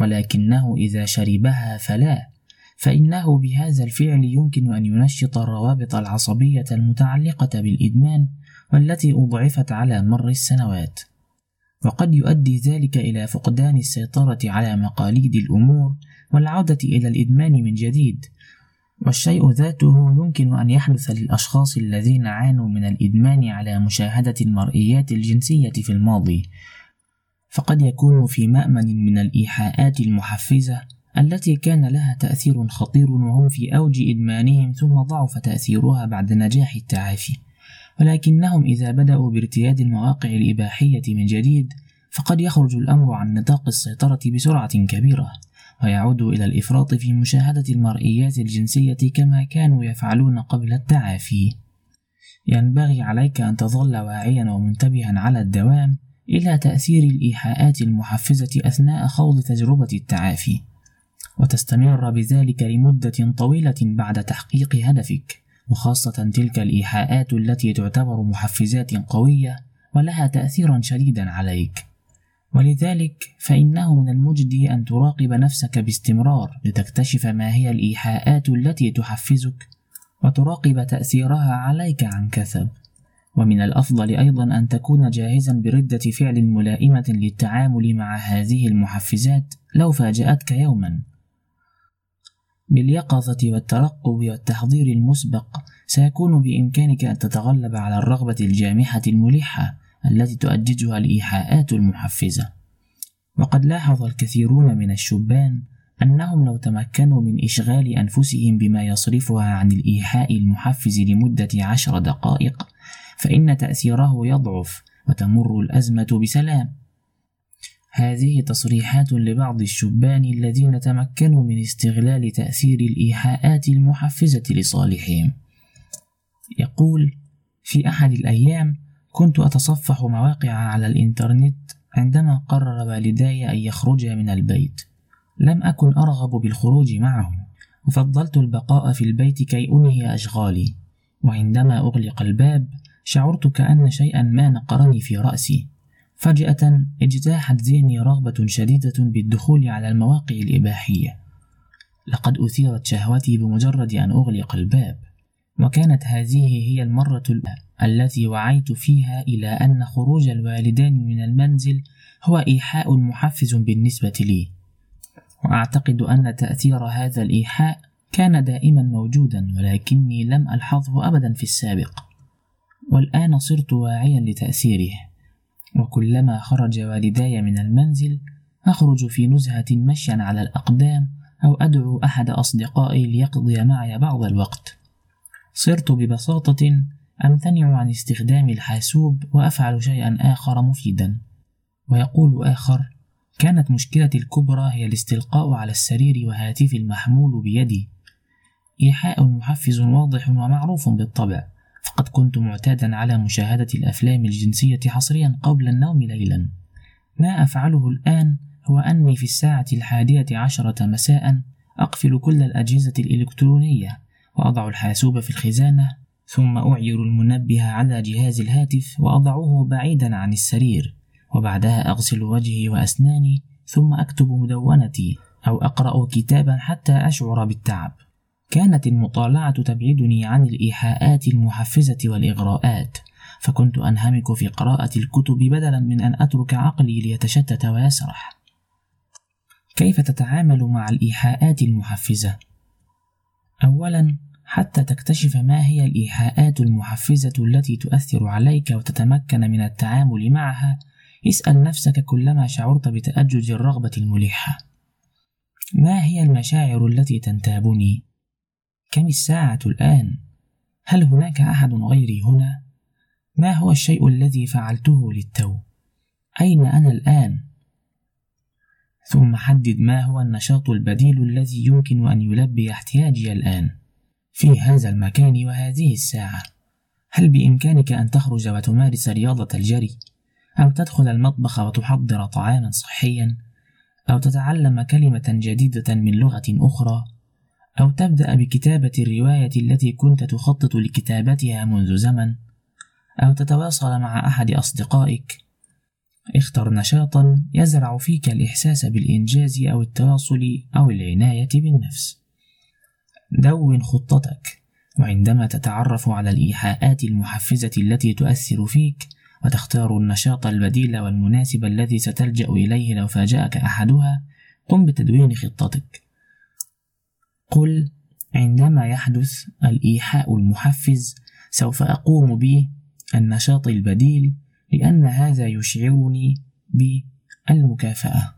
ولكنه إذا شربها فلا فإنه بهذا الفعل يمكن أن ينشط الروابط العصبية المتعلقة بالإدمان والتي أضعفت على مر السنوات. وقد يؤدي ذلك إلى فقدان السيطرة على مقاليد الأمور والعودة إلى الإدمان من جديد والشيء ذاته يمكن أن يحدث للأشخاص الذين عانوا من الإدمان على مشاهدة المرئيات الجنسية في الماضي. فقد يكون في مأمن من الإيحاءات المحفزة التي كان لها تأثير خطير وهم في أوج إدمانهم ثم ضعف تأثيرها بعد نجاح التعافي. ولكنهم إذا بدأوا بارتياد المواقع الإباحية من جديد فقد يخرج الأمر عن نطاق السيطرة بسرعة كبيرة ويعود إلى الإفراط في مشاهدة المرئيات الجنسية كما كانوا يفعلون قبل التعافي. ينبغي عليك أن تظل واعيا ومنتبها على الدوام إلى تأثير الإيحاءات المحفزة أثناء خوض تجربة التعافي، وتستمر بذلك لمدة طويلة بعد تحقيق هدفك، وخاصة تلك الإيحاءات التي تعتبر محفزات قوية ولها تأثيرا شديدا عليك. ولذلك فإنه من المجدي أن تراقب نفسك باستمرار لتكتشف ما هي الإيحاءات التي تحفزك وتراقب تأثيرها عليك عن كثب ومن الأفضل أيضا أن تكون جاهزا بردة فعل ملائمة للتعامل مع هذه المحفزات لو فاجأتك يوما باليقظة والترقب والتحضير المسبق سيكون بإمكانك أن تتغلب على الرغبة الجامحة الملحة التي تؤججها الإيحاءات المحفزة. وقد لاحظ الكثيرون من الشبان أنهم لو تمكنوا من إشغال أنفسهم بما يصرفها عن الإيحاء المحفز لمدة عشر دقائق فإن تأثيره يضعف وتمر الأزمة بسلام. هذه تصريحات لبعض الشبان الذين تمكنوا من استغلال تأثير الإيحاءات المحفزة لصالحهم. يقول في أحد الأيام كنت أتصفح مواقع على الإنترنت عندما قرر والداي أن يخرجا من البيت. لم أكن أرغب بالخروج معهم. وفضلت البقاء في البيت كي أنهي أشغالي. وعندما أغلق الباب شعرت كأن شيئا ما نقرني في رأسي. فجأة اجتاحت ذهني رغبة شديدة بالدخول على المواقع الإباحية. لقد أثيرت شهوتي بمجرد أن أغلق الباب وكانت هذه هي المرة التي وعيت فيها إلى أن خروج الوالدين من المنزل هو إيحاء محفز بالنسبة لي. وأعتقد أن تأثير هذا الإيحاء كان دائما موجودا ولكني لم ألحظه أبدا في السابق. والآن صرت واعيا لتأثيره. وكلما خرج والداي من المنزل أخرج في نزهة مشيا على الأقدام أو أدعو أحد أصدقائي ليقضي معي بعض الوقت. صرت ببساطة أمتنع عن استخدام الحاسوب وأفعل شيئا آخر مفيدا. ويقول آخر كانت مشكلتي الكبرى هي الاستلقاء على السرير وهاتفي المحمول بيدي. إيحاء محفز واضح ومعروف بالطبع. فقد كنت معتادا على مشاهدة الأفلام الجنسية حصريا قبل النوم ليلا. ما أفعله الآن هو أني في الساعة الحادية عشرة مساء أقفل كل الأجهزة الإلكترونية وأضع الحاسوب في الخزانة ثم أعير المنبه على جهاز الهاتف وأضعه بعيدا عن السرير وبعدها أغسل وجهي وأسناني ثم أكتب مدونتي أو أقرأ كتابا حتى أشعر بالتعب. كانت المطالعة تبعدني عن الإيحاءات المحفزة والإغراءات فكنت أنهمك في قراءة الكتب بدلا من أن أترك عقلي ليتشتت ويسرح كيف تتعامل مع الإيحاءات المحفزة؟ أولا حتى تكتشف ما هي الإيحاءات المحفزة التي تؤثر عليك وتتمكن من التعامل معها اسأل نفسك كلما شعرت بتأجج الرغبة الملحة ما هي المشاعر التي تنتابني؟ كم الساعة الآن؟ هل هناك أحد غيري هنا؟ ما هو الشيء الذي فعلته للتو؟ أين أنا الآن؟ ثم حدد ما هو النشاط البديل الذي يمكن أن يلبي احتياجي الآن في هذا المكان وهذه الساعة. هل بإمكانك أن تخرج وتمارس رياضة الجري؟ أو تدخل المطبخ وتحضر طعاما صحيا؟ أو تتعلم كلمة جديدة من لغة أخرى؟ أو تبدأ بكتابة الرواية التي كنت تخطط لكتابتها منذ زمن أو تتواصل مع أحد أصدقائك. اختر نشاطا يزرع فيك الإحساس بالإنجاز أو التواصل أو العناية بالنفس. دون خطتك وعندما تتعرف على الإيحاءات المحفزة التي تؤثر فيك وتختار النشاط البديل والمناسب الذي ستلجأ إليه لو فاجأك أحدها قم بتدوين خطتك. قل عندما يحدث الإيحاء المحفز سوف أقوم بالنشاط البديل لأن هذا يشعرني بالمكافأة.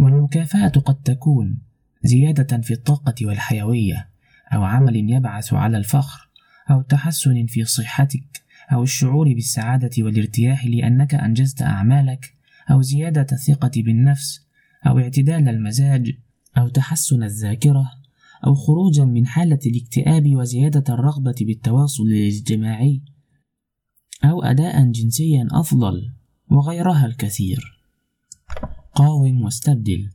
والمكافأة قد تكون زيادة في الطاقة والحيوية أو عمل يبعث على الفخر أو تحسن في صحتك أو الشعور بالسعادة والارتياح لأنك أنجزت أعمالك أو زيادة الثقة بالنفس أو اعتدال المزاج أو تحسن الذاكرة. أو خروجا من حالة الاكتئاب وزيادة الرغبة بالتواصل الاجتماعي أو أداء جنسيا أفضل وغيرها الكثير. قاوم واستبدل.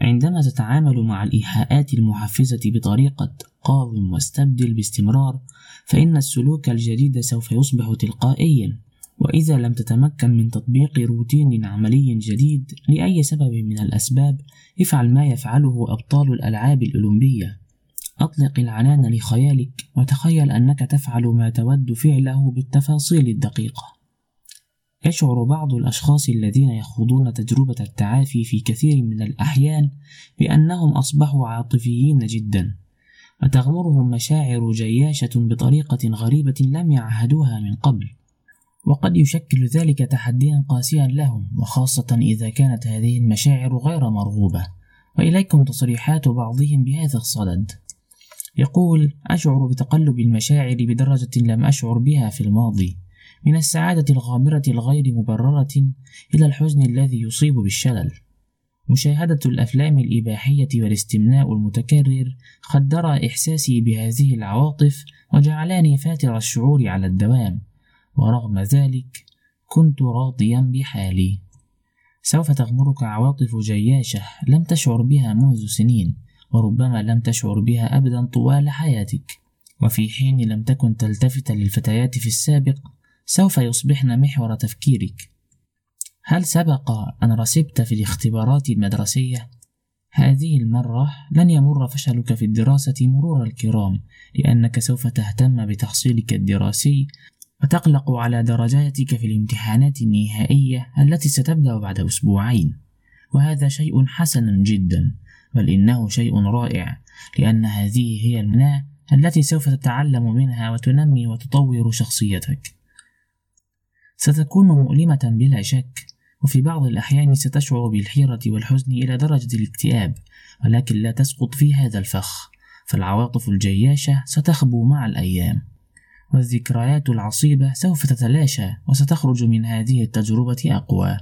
عندما تتعامل مع الإيحاءات المحفزة بطريقة قاوم واستبدل باستمرار فإن السلوك الجديد سوف يصبح تلقائيا. وإذا لم تتمكن من تطبيق روتين عملي جديد لأي سبب من الأسباب افعل ما يفعله أبطال الألعاب الأولمبية. أطلق العنان لخيالك وتخيل أنك تفعل ما تود فعله بالتفاصيل الدقيقة. يشعر بعض الأشخاص الذين يخوضون تجربة التعافي في كثير من الأحيان بأنهم أصبحوا عاطفيين جدا وتغمرهم مشاعر جياشة بطريقة غريبة لم يعهدوها من قبل. وقد يشكل ذلك تحديا قاسيا لهم وخاصة إذا كانت هذه المشاعر غير مرغوبة. وإليكم تصريحات بعضهم بهذا الصدد. يقول أشعر بتقلب المشاعر بدرجة لم أشعر بها في الماضي. من السعادة الغامرة الغير مبررة إلى الحزن الذي يصيب بالشلل. مشاهدة الأفلام الإباحية والاستمناء المتكرر خدر إحساسي بهذه العواطف وجعلاني فاتر الشعور على الدوام. ورغم ذلك كنت راضيا بحالي. سوف تغمرك عواطف جياشة لم تشعر بها منذ سنين وربما لم تشعر بها أبدا طوال حياتك. وفي حين لم تكن تلتفت للفتيات في السابق سوف يصبحن محور تفكيرك. هل سبق أن رسبت في الاختبارات المدرسية؟ هذه المرة لن يمر فشلك في الدراسة مرور الكرام لأنك سوف تهتم بتحصيلك الدراسي وتقلق على درجاتك في الامتحانات النهائية التي ستبدأ بعد أسبوعين. وهذا شيء حسن جدا بل إنه شيء رائع لأن هذه هي المناة التي سوف تتعلم منها وتنمي وتطور شخصيتك. ستكون مؤلمة بلا شك وفي بعض الأحيان ستشعر بالحيرة والحزن إلى درجة الاكتئاب ولكن لا تسقط في هذا الفخ فالعواطف الجياشة ستخبو مع الأيام. والذكريات العصيبة سوف تتلاشى وستخرج من هذه التجربة أقوى.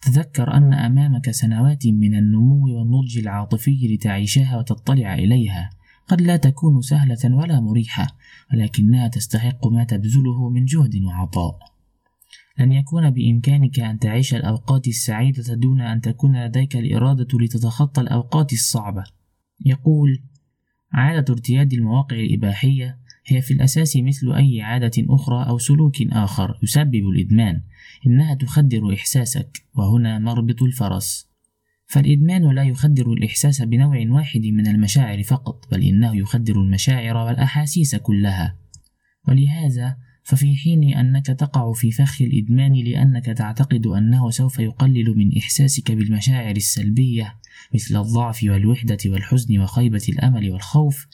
تذكر أن أمامك سنوات من النمو والنضج العاطفي لتعيشها وتطلع إليها. قد لا تكون سهلة ولا مريحة ولكنها تستحق ما تبذله من جهد وعطاء. لن يكون بإمكانك أن تعيش الأوقات السعيدة دون أن تكون لديك الإرادة لتتخطى الأوقات الصعبة. يقول عادة ارتياد المواقع الإباحية هي في الأساس مثل أي عادة أخرى أو سلوك آخر يسبب الإدمان إنها تخدر إحساسك وهنا مربط الفرس. فالإدمان لا يخدر الإحساس بنوع واحد من المشاعر فقط بل إنه يخدر المشاعر والأحاسيس كلها. ولهذا ففي حين أنك تقع في فخ الإدمان لأنك تعتقد أنه سوف يقلل من إحساسك بالمشاعر السلبية مثل الضعف والوحدة والحزن وخيبة الأمل والخوف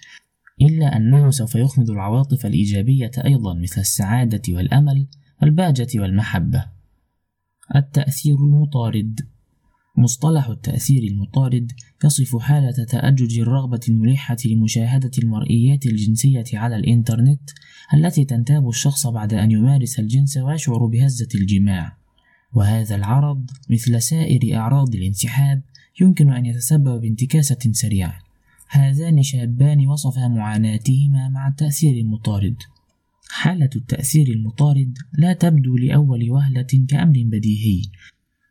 إلا أنه سوف يخمد العواطف الإيجابية أيضا مثل السعادة والأمل والبهجة والمحبة. التأثير المطارد. مصطلح التأثير المطارد يصف حالة تأجج الرغبة الملحة لمشاهدة المرئيات الجنسية على الإنترنت التي تنتاب الشخص بعد أن يمارس الجنس ويشعر بهزة الجماع. وهذا العرض مثل سائر أعراض الانسحاب يمكن أن يتسبب بانتكاسة سريعة. هذان شابان وصفا معاناتهما مع التأثير المطارد. حالة التأثير المطارد لا تبدو لأول وهلة كأمر بديهي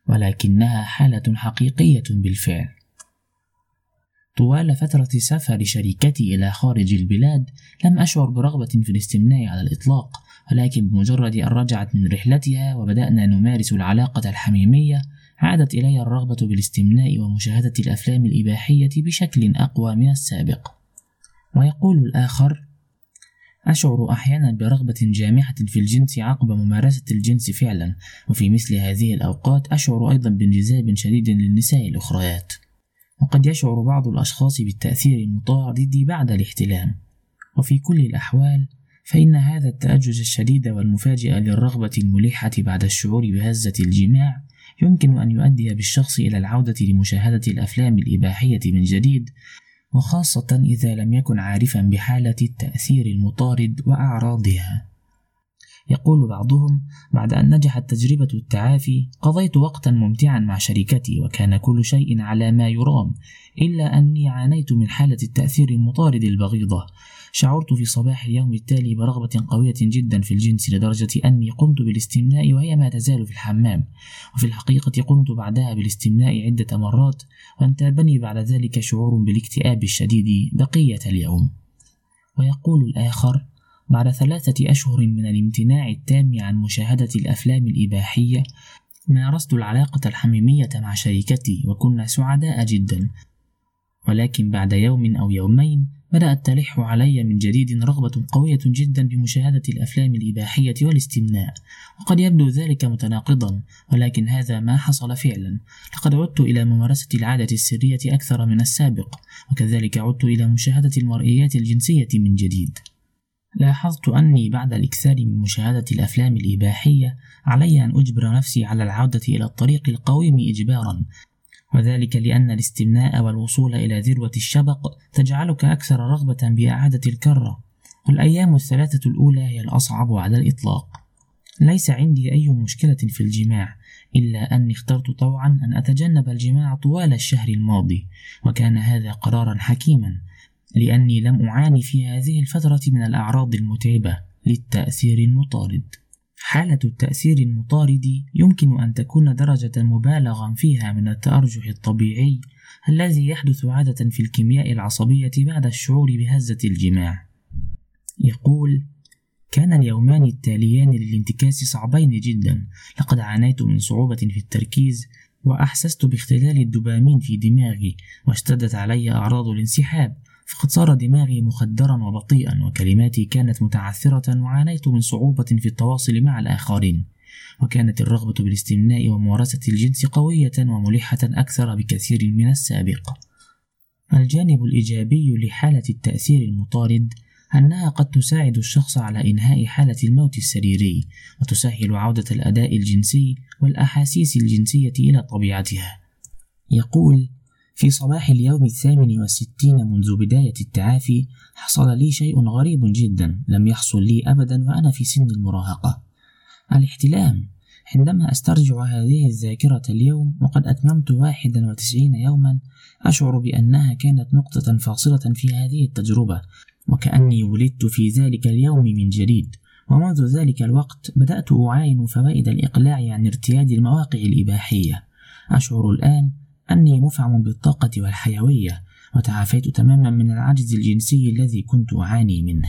ولكنها حالة حقيقية بالفعل. طوال فترة سفر شركتي إلى خارج البلاد لم أشعر برغبة في الاستمناء على الإطلاق ولكن بمجرد أن رجعت من رحلتها وبدأنا نمارس العلاقة الحميمية عادت إلي الرغبة بالاستمناء ومشاهدة الأفلام الإباحية بشكل أقوى من السابق. ويقول الآخر أشعر أحيانا برغبة جامحة في الجنس عقب ممارسة الجنس فعلا وفي مثل هذه الأوقات أشعر أيضا بانجذاب شديد للنساء الأخريات. وقد يشعر بعض الأشخاص بالتأثير المطارد بعد الاحتلام. وفي كل الأحوال فإن هذا التأجج الشديد والمفاجئ للرغبة الملحة بعد الشعور بهزة الجماع يمكن أن يؤدي بالشخص إلى العودة لمشاهدة الأفلام الإباحية من جديد وخاصة إذا لم يكن عارفا بحالة التأثير المطارد وأعراضها. يقول بعضهم: بعد أن نجحت تجربة التعافي، قضيت وقتا ممتعا مع شركتي وكان كل شيء على ما يرام، إلا أني عانيت من حالة التأثير المطارد البغيضة، شعرت في صباح اليوم التالي برغبة قوية جدا في الجنس لدرجة أني قمت بالاستمناء وهي ما تزال في الحمام. وفي الحقيقة قمت بعدها بالاستمناء عدة مرات وانتابني بعد ذلك شعور بالاكتئاب الشديد بقية اليوم. ويقول الآخر بعد ثلاثة أشهر من الامتناع التام عن مشاهدة الأفلام الإباحية مارست العلاقة الحميمية مع شريكتي وكنا سعداء جدا. ولكن بعد يوم أو يومين بدأت تلح علي من جديد رغبة قوية جدا بمشاهدة الأفلام الإباحية والاستمناء وقد يبدو ذلك متناقضا ولكن هذا ما حصل فعلا. لقد عدت إلى ممارسة العادة السرية أكثر من السابق وكذلك عدت إلى مشاهدة المرئيات الجنسية من جديد. لاحظت أني بعد الإكثار من مشاهدة الأفلام الإباحية علي أن أجبر نفسي على العودة إلى الطريق القويم إجبارا وذلك لأن الاستمناء والوصول إلى ذروة الشبق تجعلك أكثر رغبة بإعادة الكرة. والأيام الثلاثة الأولى هي الأصعب على الإطلاق. ليس عندي أي مشكلة في الجماع إلا أني اخترت طوعا أن أتجنب الجماع طوال الشهر الماضي وكان هذا قرارا حكيما لأني لم أعاني في هذه الفترة من الأعراض المتعبة للتأثير المطارد. حالة التأثير المطارد يمكن أن تكون درجة مبالغا فيها من التأرجح الطبيعي الذي يحدث عادة في الكيمياء العصبية بعد الشعور بهزة الجماع. يقول: كان اليومان التاليان للانتكاس صعبين جدا، لقد عانيت من صعوبة في التركيز، وأحسست باختلال الدوبامين في دماغي، واشتدت علي أعراض الانسحاب، فقد صار دماغي مخدرا وبطيئا وكلماتي كانت متعثرة وعانيت من صعوبة في التواصل مع الآخرين. وكانت الرغبة بالاستمناء وممارسة الجنس قوية وملحة أكثر بكثير من السابق. الجانب الإيجابي لحالة التأثير المطارد أنها قد تساعد الشخص على إنهاء حالة الموت السريري وتسهل عودة الأداء الجنسي والأحاسيس الجنسية إلى طبيعتها. يقول في صباح اليوم الثامن والستين منذ بداية التعافي حصل لي شيء غريب جدا لم يحصل لي أبدا وأنا في سن المراهقة. الاحتلام. عندما أسترجع هذه الذاكرة اليوم وقد أتممت واحدا وتسعين يوما أشعر بأنها كانت نقطة فاصلة في هذه التجربة وكأني ولدت في ذلك اليوم من جديد. ومنذ ذلك الوقت بدأت أعاين فوائد الإقلاع عن ارتياد المواقع الإباحية. أشعر الآن أني مفعم بالطاقة والحيوية وتعافيت تماما من العجز الجنسي الذي كنت أعاني منه.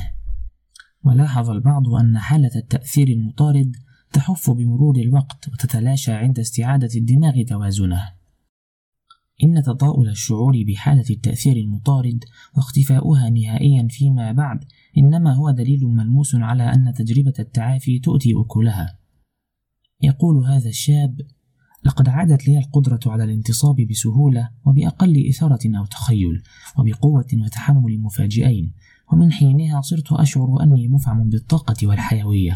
ولاحظ البعض أن حالة التأثير المطارد تحف بمرور الوقت وتتلاشى عند استعادة الدماغ توازنه. إن تطاؤل الشعور بحالة التأثير المطارد واختفاؤها نهائيا فيما بعد إنما هو دليل ملموس على أن تجربة التعافي تؤتي أكلها. يقول هذا الشاب لقد عادت لي القدرة على الانتصاب بسهولة وبأقل إثارة أو تخيل وبقوة وتحمل مفاجئين ومن حينها صرت أشعر أني مفعم بالطاقة والحيوية.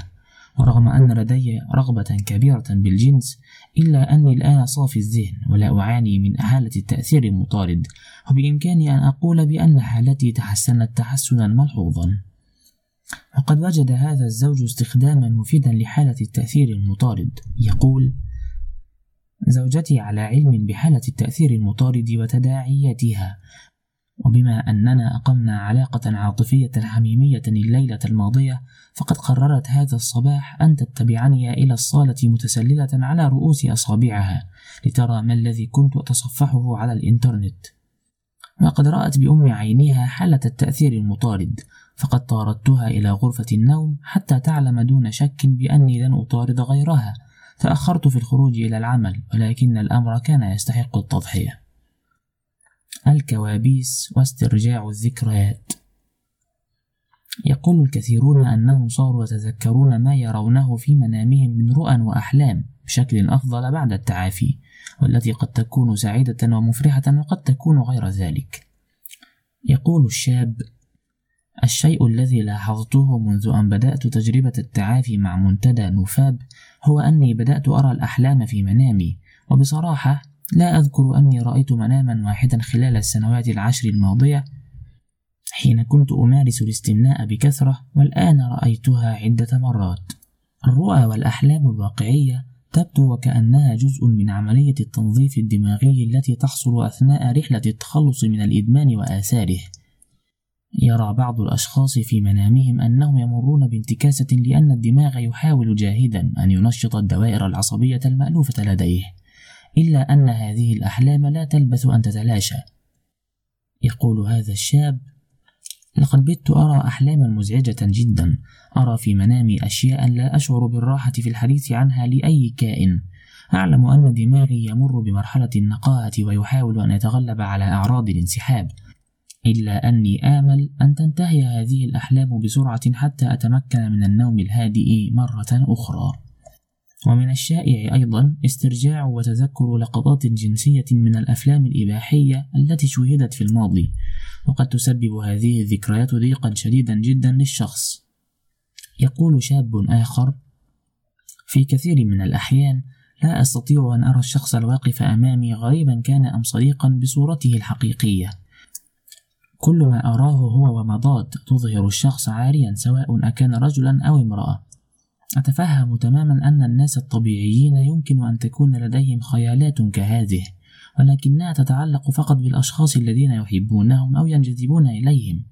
ورغم أن لدي رغبة كبيرة بالجنس إلا أني الآن صافي الذهن ولا أعاني من حالة التأثير المطارد وبإمكاني أن أقول بأن حالتي تحسنت تحسنا ملحوظا. وقد وجد هذا الزوج استخداما مفيدا لحالة التأثير المطارد. يقول زوجتي على علم بحالة التأثير المطارد وتداعياتها. وبما أننا أقمنا علاقة عاطفية حميمية الليلة الماضية فقد قررت هذا الصباح أن تتبعني إلى الصالة متسللة على رؤوس أصابعها لترى ما الذي كنت أتصفحه على الإنترنت. وقد رأت بأم عينيها حالة التأثير المطارد فقد طاردتها إلى غرفة النوم حتى تعلم دون شك بأني لن أطارد غيرها. تأخرت في الخروج إلى العمل ولكن الأمر كان يستحق التضحية. الكوابيس واسترجاع الذكريات. يقول الكثيرون أنهم صاروا يتذكرون ما يرونه في منامهم من رؤى وأحلام بشكل أفضل بعد التعافي والتي قد تكون سعيدة ومفرحة وقد تكون غير ذلك. يقول الشاب الشيء الذي لاحظته منذ أن بدأت تجربة التعافي مع منتدى نوفاب هو أني بدأت أرى الأحلام في منامي وبصراحة لا أذكر أني رأيت مناما واحدا خلال السنوات العشر الماضية حين كنت أمارس الاستمناء بكثرة والآن رأيتها عدة مرات. الرؤى والأحلام الواقعية تبدو وكأنها جزء من عملية التنظيف الدماغي التي تحصل أثناء رحلة التخلص من الإدمان وآثاره. يرى بعض الأشخاص في منامهم أنهم يمرون بانتكاسة لأن الدماغ يحاول جاهدا أن ينشط الدوائر العصبية المألوفة لديه إلا أن هذه الأحلام لا تلبث أن تتلاشى. يقول هذا الشاب لقد بت أرى أحلاما مزعجة جدا أرى في منامي أشياء لا أشعر بالراحة في الحديث عنها لأي كائن. أعلم أن دماغي يمر بمرحلة النقاهة ويحاول أن يتغلب على أعراض الانسحاب. إلا أني آمل أن تنتهي هذه الأحلام بسرعة حتى أتمكن من النوم الهادئ مرة أخرى. ومن الشائع أيضا استرجاع وتذكر لقطات جنسية من الأفلام الإباحية التي شوهدت في الماضي وقد تسبب هذه الذكريات ضيقا شديدا جدا للشخص. يقول شاب آخر في كثير من الأحيان لا أستطيع أن أرى الشخص الواقف أمامي غريبا كان أم صديقا بصورته الحقيقية. كل ما أراه هو ومضاد تظهر الشخص عاريا سواء أكان رجلا أو امرأة. أتفهم تماما أن الناس الطبيعيين يمكن أن تكون لديهم خيالات كهذه ولكنها تتعلق فقط بالأشخاص الذين يحبونهم أو ينجذبون إليهم.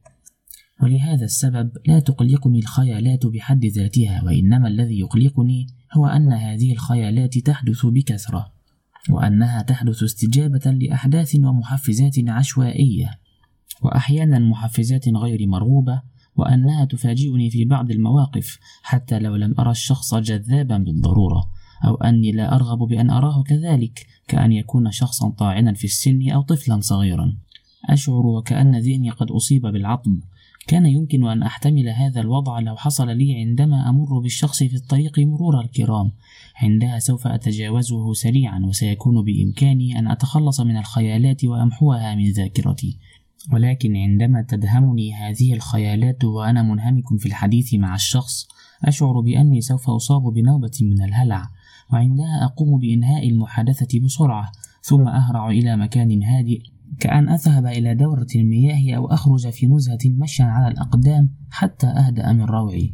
ولهذا السبب لا تقلقني الخيالات بحد ذاتها وإنما الذي يقلقني هو أن هذه الخيالات تحدث بكثرة وأنها تحدث استجابة لأحداث ومحفزات عشوائية. وأحيانا محفزات غير مرغوبة وأنها تفاجئني في بعض المواقف حتى لو لم أرى الشخص جذابا بالضرورة أو أني لا أرغب بأن أراه كذلك كأن يكون شخصا طاعنا في السن أو طفلا صغيرا. أشعر وكأن ذهني قد أصيب بالعطب. كان يمكن أن أحتمل هذا الوضع لو حصل لي عندما أمر بالشخص في الطريق مرور الكرام. عندها سوف أتجاوزه سريعا وسيكون بإمكاني أن أتخلص من الخيالات وأمحوها من ذاكرتي. ولكن عندما تدهمني هذه الخيالات وأنا منهمك في الحديث مع الشخص أشعر بأني سوف أصاب بنوبة من الهلع وعندها أقوم بإنهاء المحادثة بسرعة ثم أهرع إلى مكان هادئ كأن أذهب إلى دورة المياه أو أخرج في نزهة مشيا على الأقدام حتى أهدأ من روعي.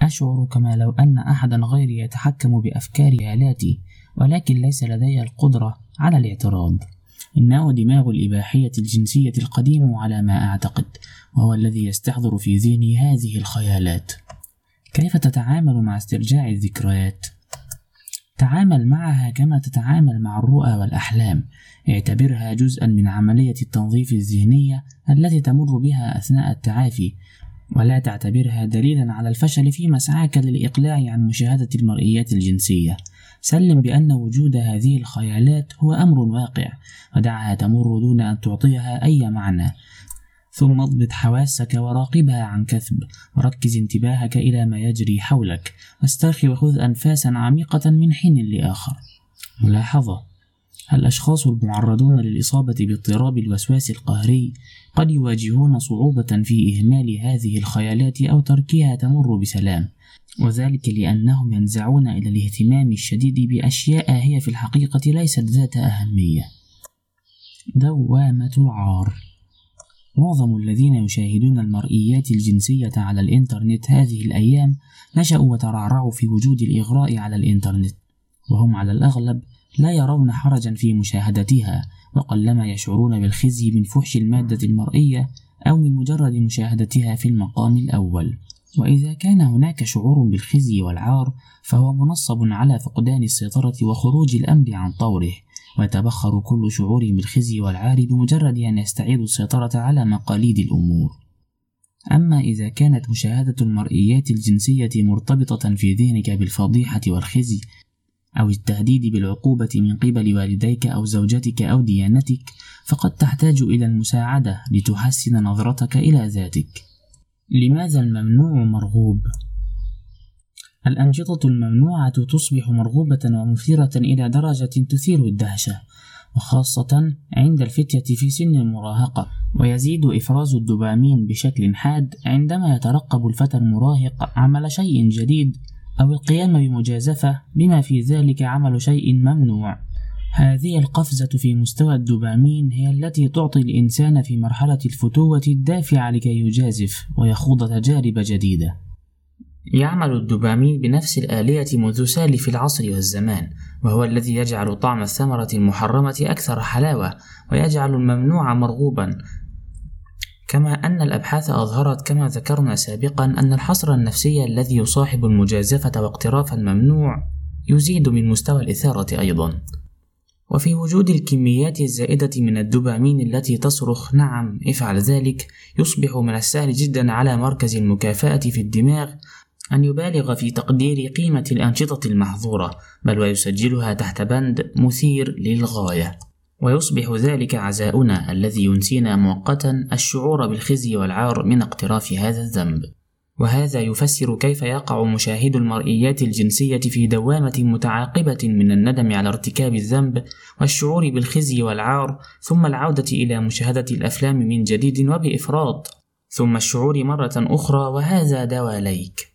أشعر كما لو أن أحدا غيري يتحكم بأفكار هالاتي ولكن ليس لدي القدرة على الاعتراض. إنه دماغ الإباحية الجنسية القديم على ما أعتقد وهو الذي يستحضر في ذهني هذه الخيالات. كيف تتعامل مع استرجاع الذكريات؟ تعامل معها كما تتعامل مع الرؤى والأحلام. اعتبرها جزءا من عملية التنظيف الذهنية التي تمر بها أثناء التعافي ولا تعتبرها دليلا على الفشل في مسعاك للإقلاع عن مشاهدة المرئيات الجنسية. سلم بأن وجود هذه الخيالات هو أمر واقع ودعها تمر دون أن تعطيها أي معنى. ثم اضبط حواسك وراقبها عن كثب وركز انتباهك إلى ما يجري حولك واسترخي وخذ أنفاسا عميقة من حين لآخر. ملاحظة الأشخاص المعرضون للإصابة باضطراب الوسواس القهري قد يواجهون صعوبة في إهمال هذه الخيالات أو تركها تمر بسلام، وذلك لأنهم ينزعون إلى الاهتمام الشديد بأشياء هي في الحقيقة ليست ذات أهمية. دوامة العار معظم الذين يشاهدون المرئيات الجنسية على الإنترنت هذه الأيام نشأوا وترعرعوا في وجود الإغراء على الإنترنت، وهم على الأغلب لا يرون حرجا في مشاهدتها وقلما يشعرون بالخزي من فحش المادة المرئية أو من مجرد مشاهدتها في المقام الأول وإذا كان هناك شعور بالخزي والعار فهو منصب على فقدان السيطرة وخروج الأمر عن طوره ويتبخر كل شعور بالخزي والعار بمجرد أن يستعيد السيطرة على مقاليد الأمور أما إذا كانت مشاهدة المرئيات الجنسية مرتبطة في ذهنك بالفضيحة والخزي أو التهديد بالعقوبة من قبل والديك أو زوجتك أو ديانتك فقد تحتاج إلى المساعدة لتحسن نظرتك إلى ذاتك. لماذا الممنوع مرغوب؟ الأنشطة الممنوعة تصبح مرغوبة ومثيرة إلى درجة تثير الدهشة، وخاصة عند الفتية في سن المراهقة، ويزيد إفراز الدوبامين بشكل حاد عندما يترقب الفتى المراهق عمل شيء جديد أو القيام بمجازفة بما في ذلك عمل شيء ممنوع هذه القفزة في مستوى الدوبامين هي التي تعطي الإنسان في مرحلة الفتوة الدافع لكي يجازف ويخوض تجارب جديدة. يعمل الدوبامين بنفس الآلية منذ سالف العصر والزمان وهو الذي يجعل طعم الثمرة المحرمة أكثر حلاوة ويجعل الممنوع مرغوبا. كما أن الأبحاث أظهرت كما ذكرنا سابقا أن الحصر النفسي الذي يصاحب المجازفة واقتراف الممنوع يزيد من مستوى الإثارة أيضا. وفي وجود الكميات الزائدة من الدوبامين التي تصرخ. نعم افعل ذلك. يصبح من السهل جدا على مركز المكافأة في الدماغ أن يبالغ في تقدير قيمة الأنشطة المحظورة بل ويسجلها تحت بند مثير للغاية. ويصبح ذلك عزاؤنا الذي ينسينا مؤقتا الشعور بالخزي والعار من اقتراف هذا الذنب. وهذا يفسر كيف يقع مشاهد المرئيات الجنسية في دوامة متعاقبة من الندم على ارتكاب الذنب والشعور بالخزي والعار ثم العودة إلى مشاهدة الأفلام من جديد وبإفراط. ثم الشعور مرة أخرى وهذا دواليك.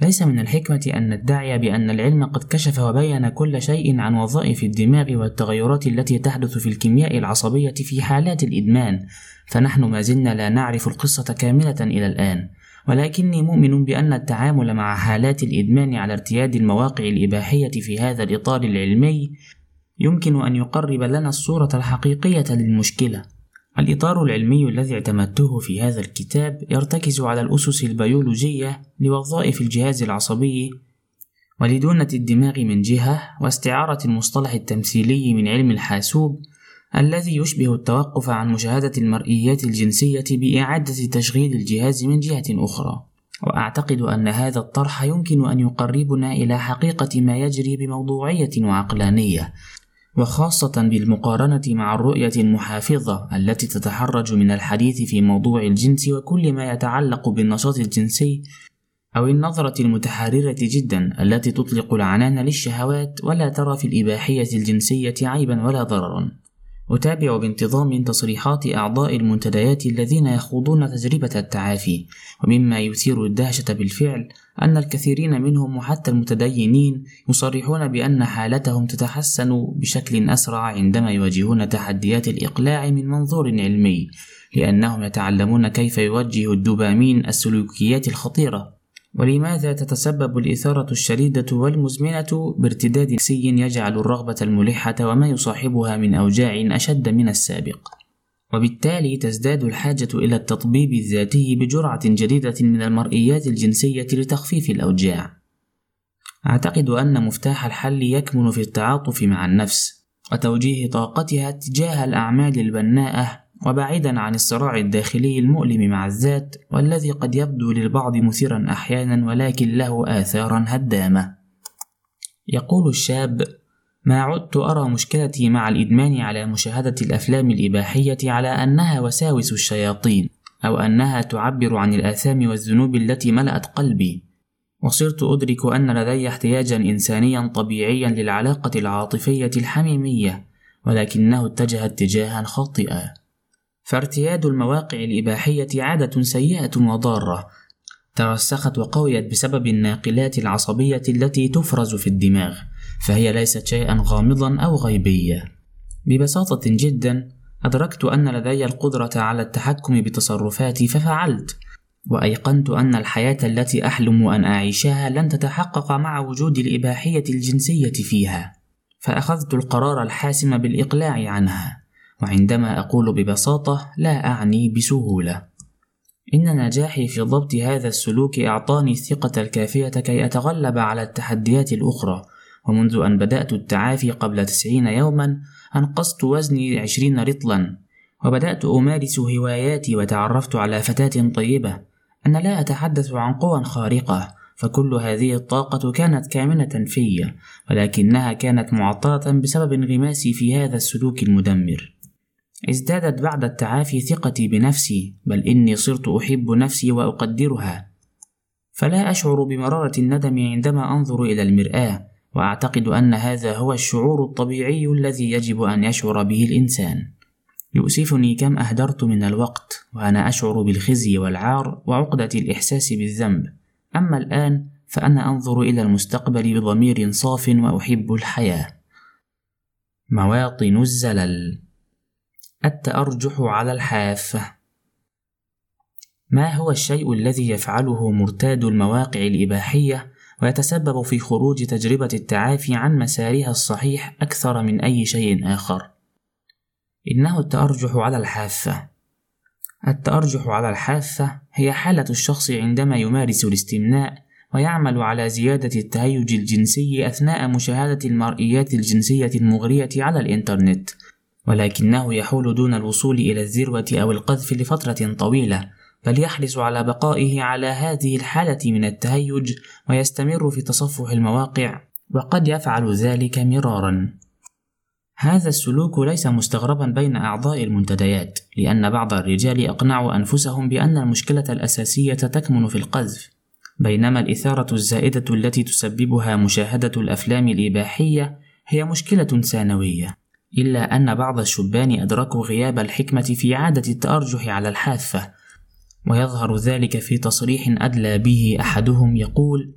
ليس من الحكمة أن ندعي بأن العلم قد كشف وبين كل شيء عن وظائف الدماغ والتغيرات التي تحدث في الكيمياء العصبية في حالات الإدمان، فنحن ما زلنا لا نعرف القصة كاملة إلى الآن، ولكني مؤمن بأن التعامل مع حالات الإدمان على ارتياد المواقع الإباحية في هذا الإطار العلمي يمكن أن يقرب لنا الصورة الحقيقية للمشكلة. الإطار العلمي الذي اعتمدته في هذا الكتاب يرتكز على الأسس البيولوجية لوظائف الجهاز العصبي ولدونة الدماغ من جهة واستعارة المصطلح التمثيلي من علم الحاسوب الذي يشبه التوقف عن مشاهدة المرئيات الجنسية بإعادة تشغيل الجهاز من جهة أخرى. وأعتقد أن هذا الطرح يمكن أن يقربنا إلى حقيقة ما يجري بموضوعية وعقلانية وخاصة بالمقارنة مع الرؤية المحافظة التي تتحرج من الحديث في موضوع الجنس وكل ما يتعلق بالنشاط الجنسي أو النظرة المتحررة جدا التي تطلق العنان للشهوات ولا ترى في الإباحية الجنسية عيبا ولا ضررا. أتابع بانتظام تصريحات أعضاء المنتديات الذين يخوضون تجربة التعافي. ومما يثير الدهشة بالفعل أن الكثيرين منهم وحتى المتدينين يصرحون بأن حالتهم تتحسن بشكل أسرع عندما يواجهون تحديات الإقلاع من منظور علمي لأنهم يتعلمون كيف يوجه الدوبامين السلوكيات الخطيرة. ولماذا تتسبب الإثارة الشديدة والمزمنة بارتداد نفسي يجعل الرغبة الملحة وما يصاحبها من أوجاع أشد من السابق وبالتالي تزداد الحاجة إلى التطبيب الذاتي بجرعة جديدة من المرئيات الجنسية لتخفيف الأوجاع. أعتقد أن مفتاح الحل يكمن في التعاطف مع النفس، وتوجيه طاقتها تجاه الأعمال البناءة وبعيدا عن الصراع الداخلي المؤلم مع الذات والذي قد يبدو للبعض مثيرا أحيانا ولكن له آثارا هدامة. يقول الشاب: ما عدت أرى مشكلتي مع الإدمان على مشاهدة الأفلام الإباحية على أنها وساوس الشياطين، أو أنها تعبر عن الآثام والذنوب التي ملأت قلبي، وصرت أدرك أن لدي احتياجا إنسانيا طبيعيا للعلاقة العاطفية الحميمية، ولكنه اتجه اتجاها خاطئا فارتياد المواقع الإباحية عادة سيئة وضارة. ترسخت وقويت بسبب الناقلات العصبية التي تفرز في الدماغ فهي ليست شيئا غامضا أو غيبيا ببساطة جدا أدركت أن لدي القدرة على التحكم بتصرفاتي ففعلت. وأيقنت أن الحياة التي أحلم أن أعيشها لن تتحقق مع وجود الإباحية الجنسية فيها. فأخذت القرار الحاسم بالإقلاع عنها. وعندما أقول ببساطة لا أعني بسهولة. إن نجاحي في ضبط هذا السلوك أعطاني الثقة الكافية كي أتغلب على التحديات الأخرى. ومنذ أن بدأت التعافي قبل تسعين يوما أنقصت وزني عشرين رطلا. وبدأت أمارس هواياتي وتعرفت على فتاة طيبة. أنا لا أتحدث عن قوى خارقة فكل هذه الطاقة كانت كامنة في ولكنها كانت معطلة بسبب انغماسي في هذا السلوك المدمر. ازدادت بعد التعافي ثقتي بنفسي بل إني صرت أحب نفسي وأقدرها. فلا أشعر بمرارة الندم عندما أنظر إلى المرآة وأعتقد أن هذا هو الشعور الطبيعي الذي يجب أن يشعر به الإنسان. يؤسفني كم أهدرت من الوقت وأنا أشعر بالخزي والعار وعقدة الإحساس بالذنب. أما الآن فأنا أنظر إلى المستقبل بضمير صاف وأحب الحياة. مواطن الزلل التأرجح على الحافة. ما هو الشيء الذي يفعله مرتاد المواقع الإباحية ويتسبب في خروج تجربة التعافي عن مسارها الصحيح أكثر من أي شيء آخر؟ إنه التأرجح على الحافة. التأرجح على الحافة هي حالة الشخص عندما يمارس الاستمناء ويعمل على زيادة التهيج الجنسي أثناء مشاهدة المرئيات الجنسية المغرية على الإنترنت. ولكنه يحول دون الوصول إلى الذروة أو القذف لفترة طويلة بل يحرص على بقائه على هذه الحالة من التهيج ويستمر في تصفح المواقع وقد يفعل ذلك مرارا. هذا السلوك ليس مستغربا بين أعضاء المنتديات لأن بعض الرجال أقنعوا أنفسهم بأن المشكلة الأساسية تكمن في القذف بينما الإثارة الزائدة التي تسببها مشاهدة الأفلام الإباحية هي مشكلة ثانوية. إلا أن بعض الشبان أدركوا غياب الحكمة في عادة التأرجح على الحافة. ويظهر ذلك في تصريح أدلى به أحدهم يقول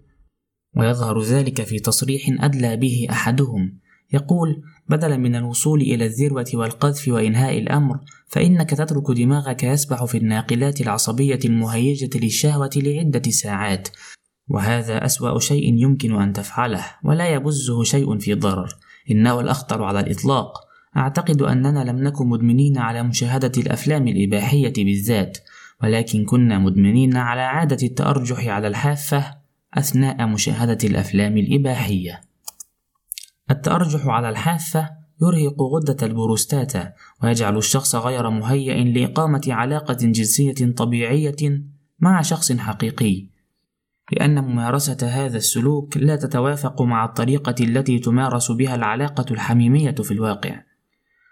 ويظهر ذلك في تصريح أدلى به أحدهم يقول بدلا من الوصول إلى الذروة والقذف وإنهاء الأمر فإنك تترك دماغك يسبح في الناقلات العصبية المهيجة للشهوة لعدة ساعات. وهذا أسوأ شيء يمكن أن تفعله ولا يبزه شيء في ضرر إنه الأخطر على الإطلاق. أعتقد أننا لم نكن مدمنين على مشاهدة الأفلام الإباحية بالذات ولكن كنا مدمنين على عادة التأرجح على الحافة أثناء مشاهدة الأفلام الإباحية. التأرجح على الحافة يرهق غدة البروستاتا ويجعل الشخص غير مهيئ لإقامة علاقة جنسية طبيعية مع شخص حقيقي. لأن ممارسة هذا السلوك لا تتوافق مع الطريقة التي تمارس بها العلاقة الحميمية في الواقع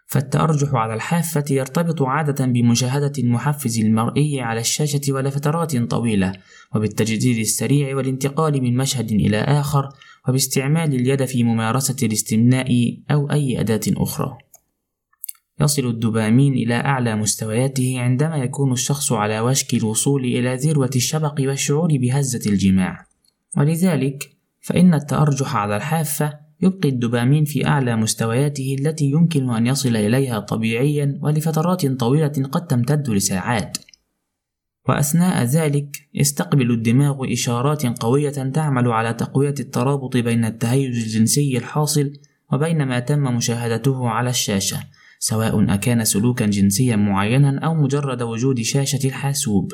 فالتأرجح على الحافة يرتبط عادة بمشاهدة المحفز المرئي على الشاشة ولفترات طويلة وبالتجديد السريع والانتقال من مشهد إلى آخر وباستعمال اليد في ممارسة الاستمناء أو أي أداة أخرى. يصل الدوبامين إلى أعلى مستوياته عندما يكون الشخص على وشك الوصول إلى ذروة الشبق والشعور بهزة الجماع، ولذلك فإن التأرجح على الحافة يبقي الدوبامين في أعلى مستوياته التي يمكن أن يصل إليها طبيعيا ولفترات طويلة قد تمتد لساعات. وأثناء ذلك يستقبل الدماغ إشارات قوية تعمل على تقوية الترابط بين التهيج الجنسي الحاصل وبين ما تم مشاهدته على الشاشة، سواء أكان سلوكا جنسيا معينا أو مجرد وجود شاشة الحاسوب.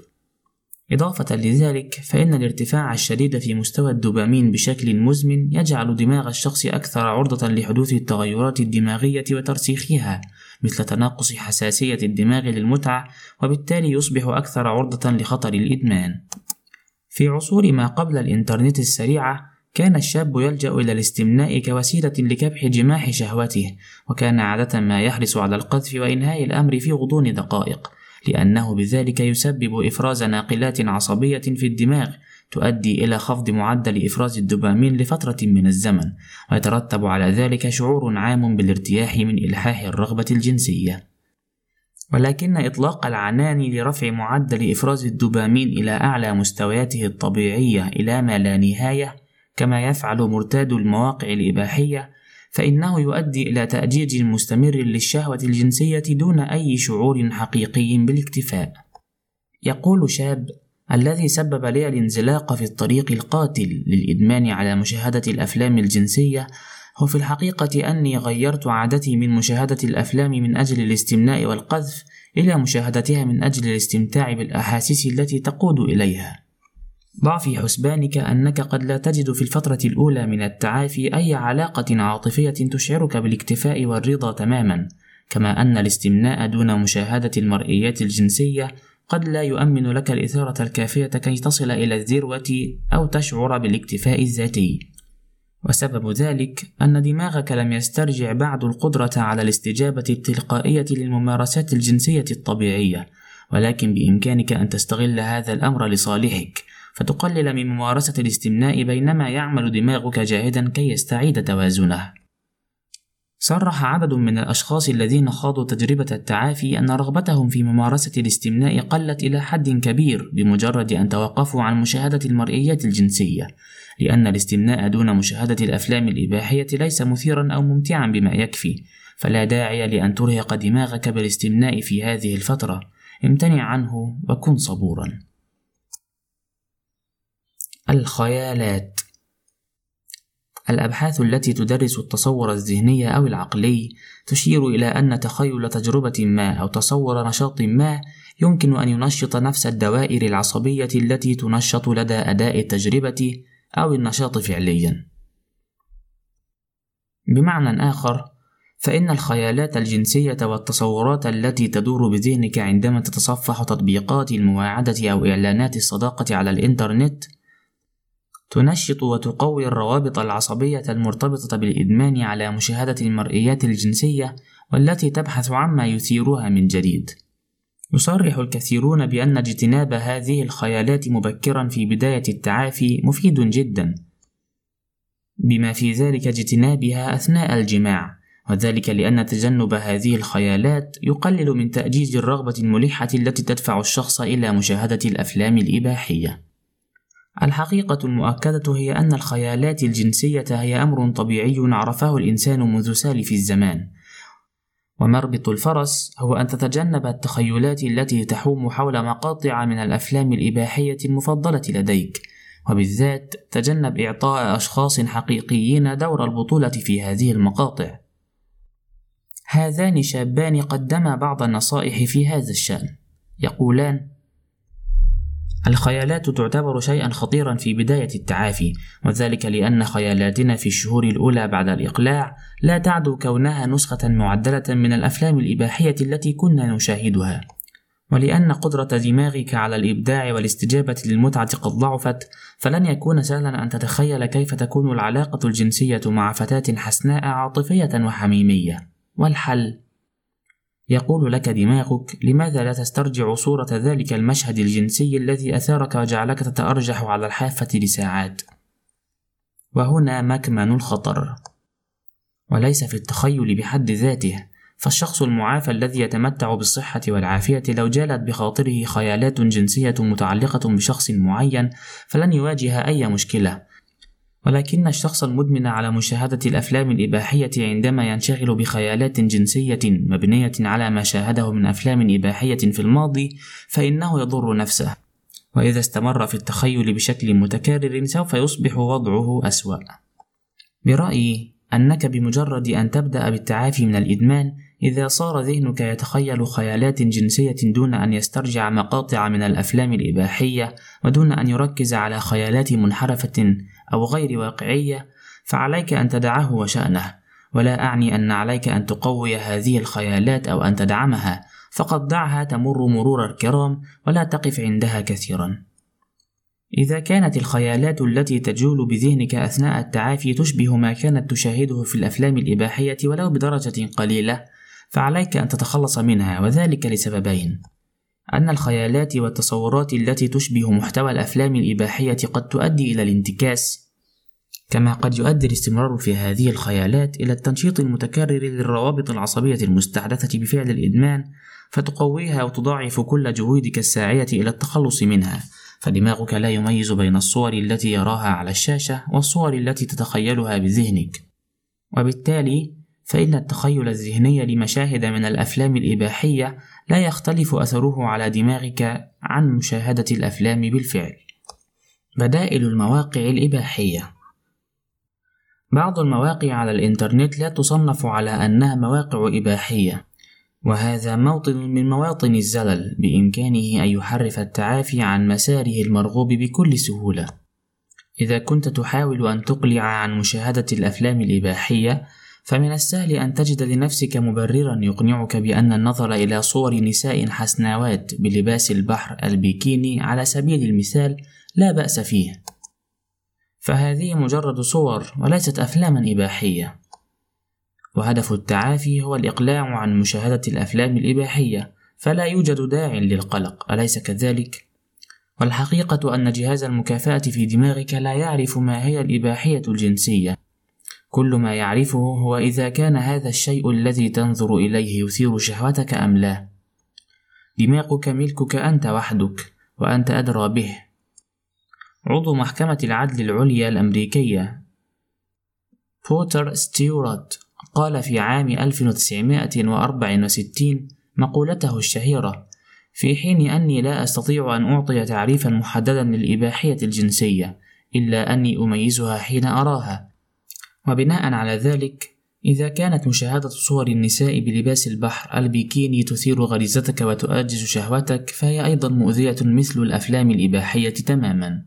إضافة لذلك فإن الارتفاع الشديد في مستوى الدوبامين بشكل مزمن يجعل دماغ الشخص أكثر عرضة لحدوث التغيرات الدماغية وترسيخها مثل تناقص حساسية الدماغ للمتعة وبالتالي يصبح أكثر عرضة لخطر الإدمان. في عصور ما قبل الإنترنت السريعة كان الشاب يلجأ إلى الاستمناء كوسيلة لكبح جماح شهوته وكان عادة ما يحرص على القذف وإنهاء الأمر في غضون دقائق لأنه بذلك يسبب إفراز ناقلات عصبية في الدماغ تؤدي إلى خفض معدل إفراز الدوبامين لفترة من الزمن ويترتب على ذلك شعور عام بالارتياح من إلحاح الرغبة الجنسية. ولكن إطلاق العنان لرفع معدل إفراز الدوبامين إلى أعلى مستوياته الطبيعية إلى ما لا نهاية كما يفعل مرتاد المواقع الإباحية فإنه يؤدي إلى تأجيج مستمر للشهوة الجنسية دون أي شعور حقيقي بالاكتفاء. يقول شاب: الذي سبب لي الانزلاق في الطريق القاتل للإدمان على مشاهدة الأفلام الجنسية هو في الحقيقة أني غيرت عادتي من مشاهدة الأفلام من أجل الاستمناء والقذف إلى مشاهدتها من أجل الاستمتاع بالأحاسيس التي تقود إليها. ضع في حسبانك أنك قد لا تجد في الفترة الأولى من التعافي أي علاقة عاطفية تشعرك بالاكتفاء والرضا تماما، كما أن الاستمناء دون مشاهدة المرئيات الجنسية قد لا يؤمن لك الإثارة الكافية كي تصل إلى الذروة أو تشعر بالاكتفاء الذاتي. وسبب ذلك أن دماغك لم يسترجع بعد القدرة على الاستجابة التلقائية للممارسات الجنسية الطبيعية، ولكن بإمكانك أن تستغل هذا الأمر لصالحك، فتقلل من ممارسة الاستمناء بينما يعمل دماغك جاهدا كي يستعيد توازنه. صرح عدد من الأشخاص الذين خاضوا تجربة التعافي أن رغبتهم في ممارسة الاستمناء قلت إلى حد كبير بمجرد أن توقفوا عن مشاهدة المرئيات الجنسية، لأن الاستمناء دون مشاهدة الأفلام الإباحية ليس مثيرا أو ممتعا بما يكفي، فلا داعي لأن ترهق دماغك بالاستمناء في هذه الفترة، امتنع عنه وكن صبورا. الخيالات الأبحاث التي تدرس التصور الذهني أو العقلي تشير إلى أن تخيل تجربة ما أو تصور نشاط ما يمكن أن ينشط نفس الدوائر العصبية التي تنشط لدى أداء التجربة أو النشاط فعليًا. بمعنى آخر، فإن الخيالات الجنسية والتصورات التي تدور بذهنك عندما تتصفح تطبيقات المواعدة أو إعلانات الصداقة على الإنترنت تنشط وتقوي الروابط العصبية المرتبطة بالإدمان على مشاهدة المرئيات الجنسية والتي تبحث عما يثيرها من جديد. يصرح الكثيرون بأن اجتناب هذه الخيالات مبكرا في بداية التعافي مفيد جدا، بما في ذلك اجتنابها أثناء الجماع، وذلك لأن تجنب هذه الخيالات يقلل من تأجيج الرغبة الملحة التي تدفع الشخص إلى مشاهدة الأفلام الإباحية. الحقيقة المؤكدة هي أن الخيالات الجنسية هي أمر طبيعي عرفه الإنسان منذ سالف الزمان، ومربط الفرس هو أن تتجنب التخيلات التي تحوم حول مقاطع من الأفلام الإباحية المفضلة لديك، وبالذات تجنب إعطاء أشخاص حقيقيين دور البطولة في هذه المقاطع. هذان شابان قدما بعض النصائح في هذا الشأن، يقولان: الخيالات تعتبر شيئا خطيرا في بداية التعافي وذلك لأن خيالاتنا في الشهور الأولى بعد الإقلاع لا تعدو كونها نسخة معدلة من الأفلام الإباحية التي كنا نشاهدها. ولأن قدرة دماغك على الإبداع والاستجابة للمتعة قد ضعفت فلن يكون سهلا أن تتخيل كيف تكون العلاقة الجنسية مع فتاة حسناء عاطفية وحميمية. والحل؟ يقول لك دماغك لماذا لا تسترجع صورة ذلك المشهد الجنسي الذي أثارك وجعلك تتأرجح على الحافة لساعات؟ وهنا مكمن الخطر. وليس في التخيل بحد ذاته فالشخص المعافى الذي يتمتع بالصحة والعافية لو جالت بخاطره خيالات جنسية متعلقة بشخص معين فلن يواجه أي مشكلة. ولكن الشخص المدمن على مشاهدة الأفلام الإباحية عندما ينشغل بخيالات جنسية مبنية على ما شاهده من أفلام إباحية في الماضي فإنه يضر نفسه. وإذا استمر في التخيل بشكل متكرر سوف يصبح وضعه أسوأ. برأيي أنك بمجرد أن تبدأ بالتعافي من الإدمان إذا صار ذهنك يتخيل خيالات جنسية دون أن يسترجع مقاطع من الأفلام الإباحية ودون أن يركز على خيالات منحرفة أو غير واقعية فعليك أن تدعه وشأنه ولا أعني أن عليك أن تقوي هذه الخيالات أو أن تدعمها. فقد دعها تمر مرور الكرام ولا تقف عندها كثيرا. إذا كانت الخيالات التي تجول بذهنك أثناء التعافي تشبه ما كانت تشاهده في الأفلام الإباحية ولو بدرجة قليلة فعليك أن تتخلص منها وذلك لسببين. أن الخيالات والتصورات التي تشبه محتوى الأفلام الإباحية قد تؤدي إلى الانتكاس كما قد يؤدي الاستمرار في هذه الخيالات إلى التنشيط المتكرر للروابط العصبية المستحدثة بفعل الإدمان فتقويها وتضاعف كل جهودك الساعية إلى التخلص منها. فدماغك لا يميز بين الصور التي يراها على الشاشة والصور التي تتخيلها بذهنك. وبالتالي فإن التخيل الذهني لمشاهد من الأفلام الإباحية لا يختلف أثره على دماغك عن مشاهدة الأفلام بالفعل. بدائل المواقع الإباحية بعض المواقع على الإنترنت لا تصنف على أنها مواقع إباحية، وهذا موطن من مواطن الزلل بإمكانه أن يحرف التعافي عن مساره المرغوب بكل سهولة. إذا كنت تحاول أن تقلع عن مشاهدة الأفلام الإباحية، فمن السهل أن تجد لنفسك مبررا يقنعك بأن النظر إلى صور نساء حسناوات بلباس البحر البيكيني على سبيل المثال لا بأس فيه. فهذه مجرد صور وليست أفلاما إباحية. وهدف التعافي هو الإقلاع عن مشاهدة الأفلام الإباحية فلا يوجد داع للقلق أليس كذلك؟ والحقيقة أن جهاز المكافأة في دماغك لا يعرف ما هي الإباحية الجنسية. كل ما يعرفه هو إذا كان هذا الشيء الذي تنظر إليه يثير شهوتك أم لا. دماغك ملكك أنت وحدك، وأنت أدرى به. عضو محكمة العدل العليا الأمريكية بوتر ستيورات قال في عام 1964 مقولته الشهيرة: في حين أني لا أستطيع أن أعطي تعريفا محددا للإباحية الجنسية، إلا أني أميزها حين أراها، وبناء على ذلك إذا كانت مشاهدة صور النساء بلباس البحر البيكيني تثير غريزتك وتؤجج شهوتك فهي أيضا مؤذية مثل الأفلام الإباحية تماما.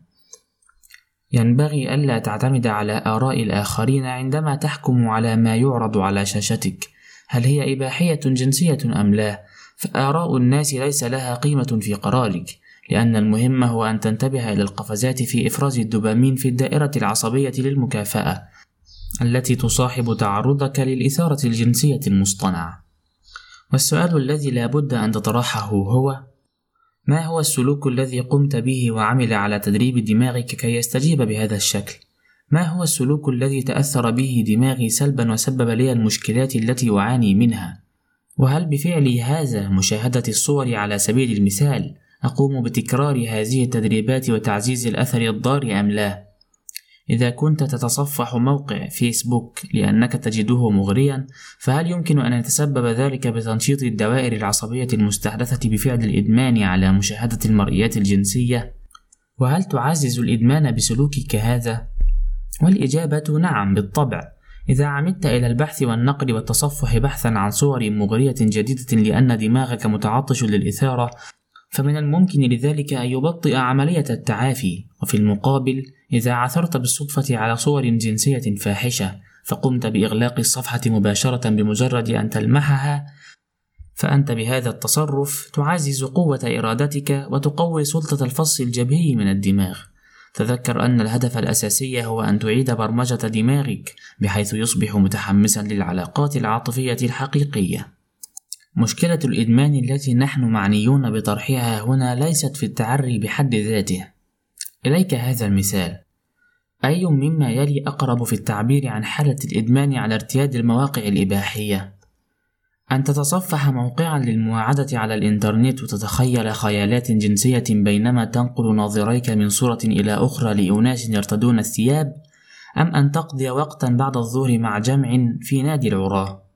ينبغي ألا تعتمد على آراء الآخرين عندما تحكم على ما يعرض على شاشتك. هل هي إباحية جنسية أم لا؟ فآراء الناس ليس لها قيمة في قرارك لأن المهم هو أن تنتبه إلى القفزات في إفراز الدوبامين في الدائرة العصبية للمكافأة. التي تصاحب تعرضك للإثارة الجنسية المصطنعة والسؤال الذي لا بد أن تطرحه هو ما هو السلوك الذي قمت به وعمل على تدريب دماغك كي يستجيب بهذا الشكل؟ ما هو السلوك الذي تأثر به دماغي سلبا وسبب لي المشكلات التي أعاني منها؟ وهل بفعلي هذا مشاهدة الصور على سبيل المثال أقوم بتكرار هذه التدريبات وتعزيز الأثر الضار أم لا؟ إذا كنت تتصفح موقع فيسبوك لأنك تجده مغريا فهل يمكن أن يتسبب ذلك بتنشيط الدوائر العصبية المستحدثة بفعل الإدمان على مشاهدة المرئيات الجنسية؟ وهل تعزز الإدمان بسلوكك هذا؟ والإجابة نعم بالطبع إذا عمدت إلى البحث والنقد والتصفح بحثا عن صور مغرية جديدة لأن دماغك متعطش للإثارة فمن الممكن لذلك أن يبطئ عملية التعافي وفي المقابل إذا عثرت بالصدفة على صور جنسية فاحشة فقمت بإغلاق الصفحة مباشرة بمجرد أن تلمحها فأنت بهذا التصرف تعزز قوة إرادتك وتقوي سلطة الفص الجبهي من الدماغ. تذكر أن الهدف الأساسي هو أن تعيد برمجة دماغك بحيث يصبح متحمسا للعلاقات العاطفية الحقيقية. مشكلة الإدمان التي نحن معنيون بطرحها هنا ليست في التعري بحد ذاته إليك هذا المثال. أي مما يلي أقرب في التعبير عن حالة الإدمان على ارتياد المواقع الإباحية؟ أن تتصفح موقعا للمواعدة على الإنترنت وتتخيل خيالات جنسية بينما تنقل ناظريك من صورة إلى أخرى لأناس يرتدون الثياب أم أن تقضي وقتا بعد الظهر مع جمع في نادي العراة؟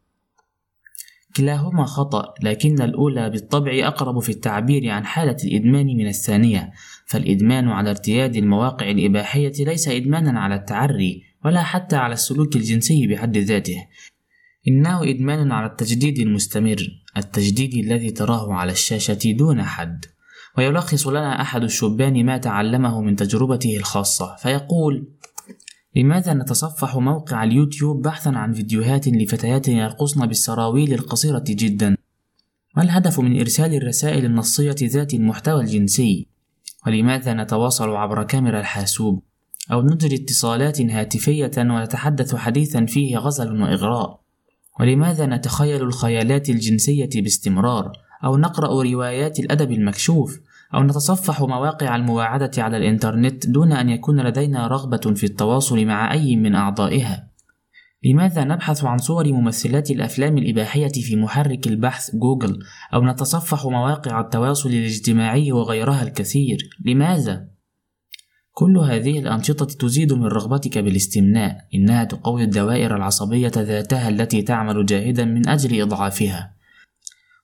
كلاهما خطأ لكن الأولى بالطبع أقرب في التعبير عن حالة الإدمان من الثانية. فالإدمان على ارتياد المواقع الإباحية ليس إدمانا على التعري ولا حتى على السلوك الجنسي بحد ذاته. إنه إدمان على التجديد المستمر التجديد الذي تراه على الشاشة دون حد. ويلخص لنا أحد الشبان ما تعلمه من تجربته الخاصة فيقول لماذا نتصفح موقع اليوتيوب بحثا عن فيديوهات لفتيات يرقصن بالسراويل القصيرة جدا؟ ما الهدف من إرسال الرسائل النصية ذات المحتوى الجنسي؟ ولماذا نتواصل عبر كاميرا الحاسوب؟ أو نجري اتصالات هاتفية ونتحدث حديثا فيه غزل وإغراء؟ ولماذا نتخيل الخيالات الجنسية باستمرار؟ أو نقرأ روايات الأدب المكشوف أو نتصفح مواقع المواعدة على الإنترنت دون أن يكون لدينا رغبة في التواصل مع أي من أعضائها لماذا نبحث عن صور ممثلات الأفلام الإباحية في محرك البحث جوجل أو نتصفح مواقع التواصل الاجتماعي وغيرها الكثير؟ لماذا؟ كل هذه الأنشطة تزيد من رغبتك بالاستمناء، إنها تقوي الدوائر العصبية ذاتها التي تعمل جاهدا من أجل إضعافها،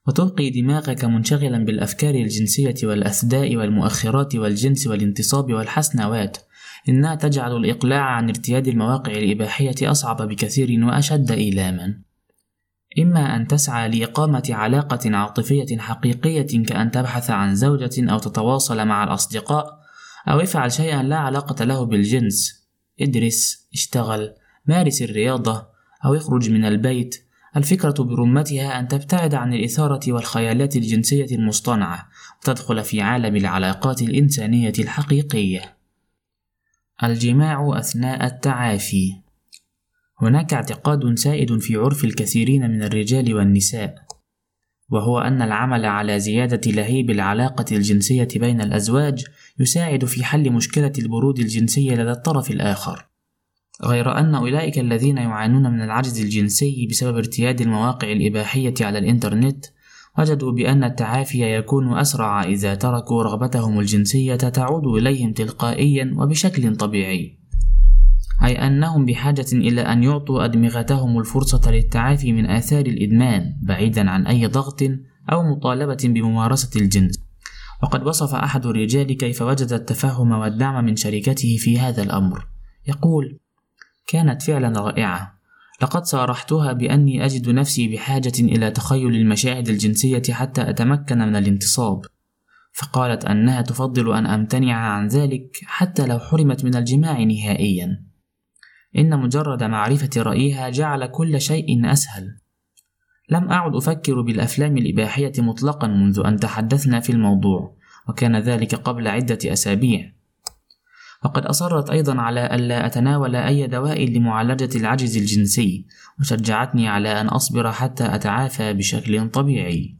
وتلقي دماغك منشغلا بالأفكار الجنسية والأثداء والمؤخرات والجنس والانتصاب والحسنوات، إنها تجعل الإقلاع عن ارتياد المواقع الإباحية أصعب بكثير وأشد إيلاما. إما أن تسعى لإقامة علاقة عاطفية حقيقية كأن تبحث عن زوجة أو تتواصل مع الأصدقاء، أو افعل شيئا لا علاقة له بالجنس، ادرس، اشتغل، مارس الرياضة، أو اخرج من البيت. الفكرة برمتها أن تبتعد عن الإثارة والخيالات الجنسية المصطنعة، وتدخل في عالم العلاقات الإنسانية الحقيقية. الجماع أثناء التعافي هناك اعتقاد سائد في عرف الكثيرين من الرجال والنساء وهو أن العمل على زيادة لهيب العلاقة الجنسية بين الأزواج يساعد في حل مشكلة البرود الجنسي لدى الطرف الآخر غير أن أولئك الذين يعانون من العجز الجنسي بسبب ارتياد المواقع الإباحية على الإنترنت وجدوا بأن التعافي يكون أسرع إذا تركوا رغبتهم الجنسية تعود إليهم تلقائيا وبشكل طبيعي. أي أنهم بحاجة إلى أن يعطوا أدمغتهم الفرصة للتعافي من آثار الإدمان بعيدا عن أي ضغط أو مطالبة بممارسة الجنس. وقد وصف أحد الرجال كيف وجد التفهم والدعم من شركته في هذا الأمر. يقول كانت فعلا رائعة. لقد صارحتها بأني أجد نفسي بحاجة إلى تخيل المشاهد الجنسية حتى أتمكن من الانتصاب. فقالت أنها تفضل أن أمتنع عن ذلك حتى لو حرمت من الجماع نهائيا. إن مجرد معرفة رأيها جعل كل شيء أسهل. لم أعد أفكر بالأفلام الإباحية مطلقا منذ أن تحدثنا في الموضوع وكان ذلك قبل عدة أسابيع. وقد أصرت أيضا على ألا أتناول أي دواء لمعالجة العجز الجنسي وشجعتني على أن أصبر حتى أتعافى بشكل طبيعي.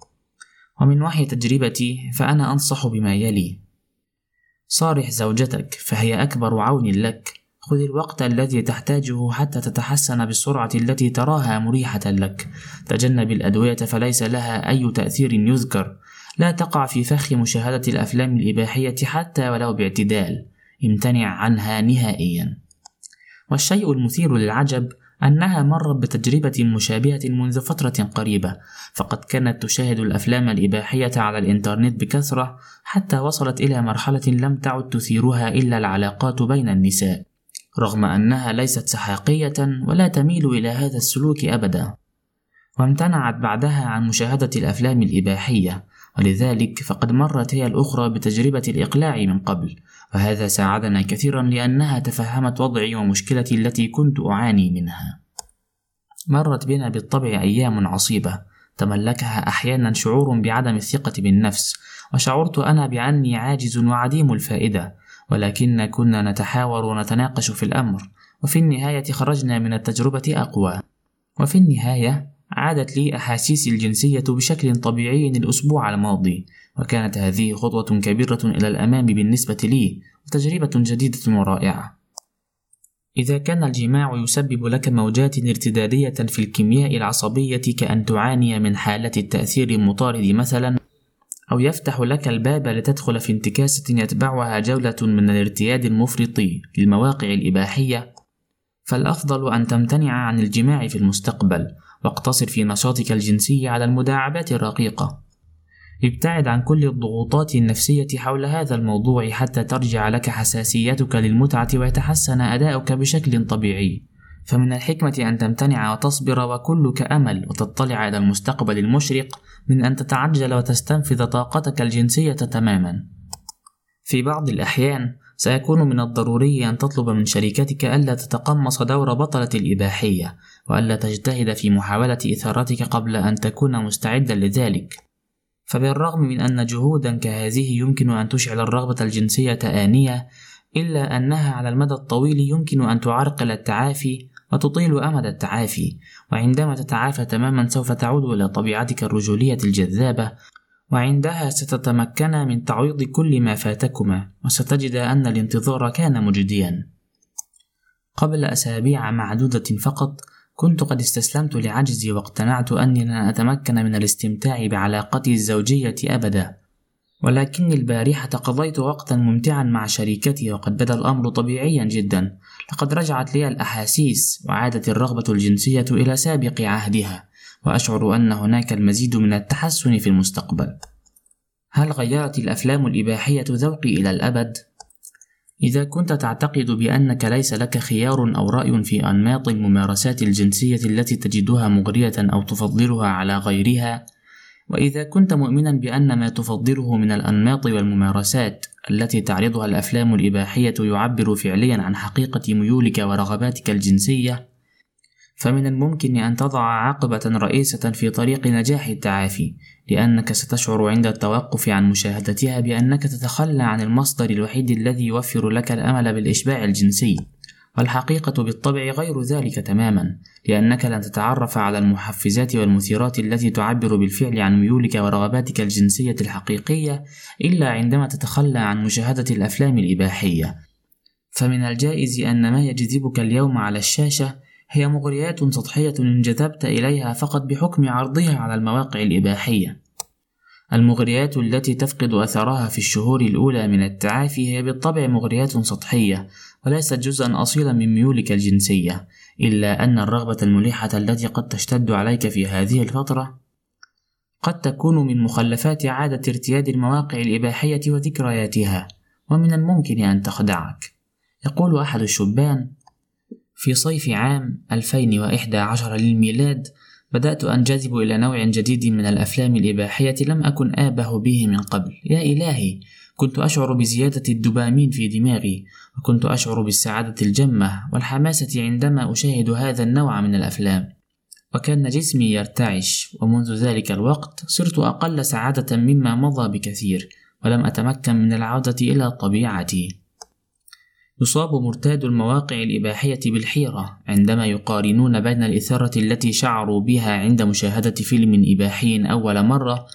ومن وحي تجربتي فأنا أنصح بما يلي. صارح زوجتك فهي أكبر عون لك. خذ الوقت الذي تحتاجه حتى تتحسن بالسرعة التي تراها مريحة لك. تجنب الأدوية فليس لها أي تأثير يذكر. لا تقع في فخ مشاهدة الأفلام الإباحية حتى ولو باعتدال. امتنع عنها نهائيا. والشيء المثير للعجب أنها مرت بتجربة مشابهة منذ فترة قريبة، فقد كانت تشاهد الأفلام الإباحية على الإنترنت بكثرة حتى وصلت إلى مرحلة لم تعد تثيرها إلا العلاقات بين النساء، رغم أنها ليست سحاقية ولا تميل إلى هذا السلوك أبدا، وامتنعت بعدها عن مشاهدة الأفلام الإباحية، ولذلك فقد مرت هي الأخرى بتجربة الإقلاع من قبل، وهذا ساعدنا كثيرا لأنها تفهمت وضعي ومشكلتي التي كنت أعاني منها. مرت بنا بالطبع أيام عصيبة تملكها أحيانا شعور بعدم الثقة بالنفس، وشعرت أنا بأني عاجز وعديم الفائدة، ولكن كنا نتحاور ونتناقش في الأمر، وفي النهاية خرجنا من التجربة أقوى. وفي النهاية عادت لي أحاسيسي الجنسية بشكل طبيعي الأسبوع الماضي، وكانت هذه خطوة كبيرة إلى الأمام بالنسبة لي وتجربة جديدة ورائعة. إذا كان الجماع يسبب لك موجات ارتدادية في الكيمياء العصبية كأن تعاني من حالة التأثير المطارد مثلا أو يفتح لك الباب لتدخل في انتكاسة يتبعها جولة من الارتياد المفرط للمواقع الإباحية. فالأفضل أن تمتنع عن الجماع في المستقبل. واقتصر في نشاطك الجنسي على المداعبات الرقيقة ابتعد عن كل الضغوطات النفسية حول هذا الموضوع حتى ترجع لك حساسيتك للمتعة ويتحسن أداؤك بشكل طبيعي. فمن الحكمة أن تمتنع وتصبر وكلك أمل وتطلع إلى المستقبل المشرق من أن تتعجل وتستنفذ طاقتك الجنسية تماما. في بعض الأحيان سيكون من الضروري أن تطلب من شريكتك ألا تتقمص دور بطلة الإباحية وألا تجتهد في محاولة إثارتك قبل أن تكون مستعدا لذلك. فبالرغم من أن جهودا كهذه يمكن أن تشعل الرغبة الجنسية آنية إلا أنها على المدى الطويل يمكن أن تعرقل التعافي وتطيل أمد التعافي وعندما تتعافى تماما سوف تعود إلى طبيعتك الرجولية الجذابة وعندها ستتمكن من تعويض كل ما فاتكما وستجد أن الانتظار كان مجديا. قبل أسابيع معدودة فقط كنت قد استسلمت لعجزي واقتنعت أني لن أتمكن من الاستمتاع بعلاقتي الزوجية أبدا. ولكني البارحة قضيت وقتا ممتعا مع شريكتي وقد بدا الأمر طبيعيا جدا. لقد رجعت لي الأحاسيس وعادت الرغبة الجنسية إلى سابق عهدها. وأشعر أن هناك المزيد من التحسن في المستقبل هل غيرت الأفلام الإباحية ذوقي إلى الأبد؟ إذا كنت تعتقد بأنك ليس لك خيار أو رأي في أنماط الممارسات الجنسية التي تجدها مغرية أو تفضلها على غيرها، وإذا كنت مؤمنا بأن ما تفضله من الأنماط والممارسات التي تعرضها الأفلام الإباحية يعبر فعليا عن حقيقة ميولك ورغباتك الجنسية، فمن الممكن أن تضع عقبة رئيسة في طريق نجاح التعافي، لأنك ستشعر عند التوقف عن مشاهدتها بأنك تتخلى عن المصدر الوحيد الذي يوفر لك الأمل بالإشباع الجنسي، والحقيقة بالطبع غير ذلك تماما، لأنك لن تتعرف على المحفزات والمثيرات التي تعبر بالفعل عن ميولك ورغباتك الجنسية الحقيقية إلا عندما تتخلى عن مشاهدة الأفلام الإباحية. فمن الجائز أن ما يجذبك اليوم على الشاشة هي مغريات سطحية انجذبت إليها فقط بحكم عرضها على المواقع الإباحية. المغريات التي تفقد أثرها في الشهور الأولى من التعافي هي بالطبع مغريات سطحية، وليست جزءا أصيلا من ميولك الجنسية، إلا أن الرغبة الملحة التي قد تشتد عليك في هذه الفترة قد تكون من مخلفات عادة ارتياد المواقع الإباحية وذكرياتها، ومن الممكن أن تخدعك. يقول أحد الشبان: في صيف عام 2011 للميلاد بدأت أنجذب إلى نوع جديد من الأفلام الإباحية لم أكن آبه به من قبل. يا إلهي كنت أشعر بزيادة الدوبامين في دماغي وكنت أشعر بالسعادة الجمة والحماسة عندما أشاهد هذا النوع من الأفلام. وكان جسمي يرتعش ومنذ ذلك الوقت صرت أقل سعادة مما مضى بكثير ولم أتمكن من العودة إلى طبيعتي. يصاب مرتاد المواقع الإباحية بالحيرة عندما يقارنون بين الإثارة التي شعروا بها عند مشاهدة فيلم إباحي أول مرة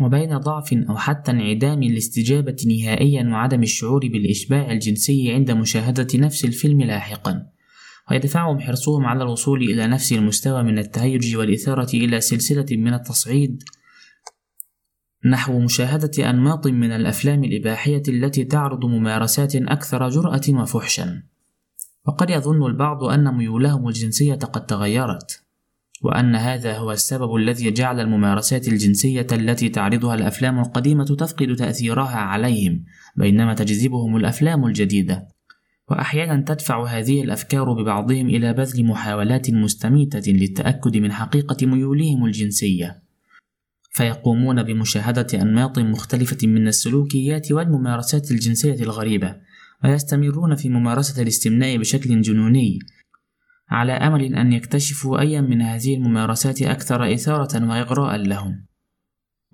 وبين ضعف أو حتى انعدام الاستجابة نهائيا وعدم الشعور بالإشباع الجنسي عند مشاهدة نفس الفيلم لاحقا. ويدفعهم حرصهم على الوصول إلى نفس المستوى من التهيج والإثارة إلى سلسلة من التصعيد نحو مشاهدة أنماط من الأفلام الإباحية التي تعرض ممارسات أكثر جرأة وفحشا. وقد يظن البعض أن ميولهم الجنسية قد تغيرت وأن هذا هو السبب الذي جعل الممارسات الجنسية التي تعرضها الأفلام القديمة تفقد تأثيرها عليهم بينما تجذبهم الأفلام الجديدة. وأحيانا تدفع هذه الأفكار ببعضهم إلى بذل محاولات مستميتة للتأكد من حقيقة ميولهم الجنسية. فيقومون بمشاهدة أنماط مختلفة من السلوكيات والممارسات الجنسية الغريبة ويستمرون في ممارسة الاستمناء بشكل جنوني على أمل أن يكتشفوا أي من هذه الممارسات أكثر إثارة وإغراء لهم.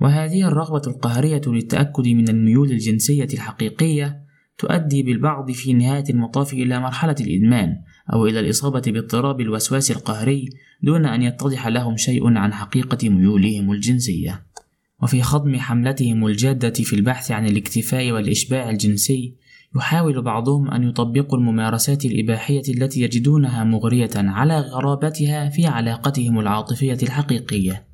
وهذه الرغبة القهرية للتأكد من الميول الجنسية الحقيقية تؤدي بالبعض في نهاية المطاف إلى مرحلة الإدمان أو إلى الإصابة باضطراب الوسواس القهري دون أن يتضح لهم شيء عن حقيقة ميولهم الجنسية. وفي خضم حملتهم الجادة في البحث عن الاكتفاء والإشباع الجنسي، يحاول بعضهم أن يطبقوا الممارسات الإباحية التي يجدونها مغرية على غرابتها في علاقتهم العاطفية الحقيقية.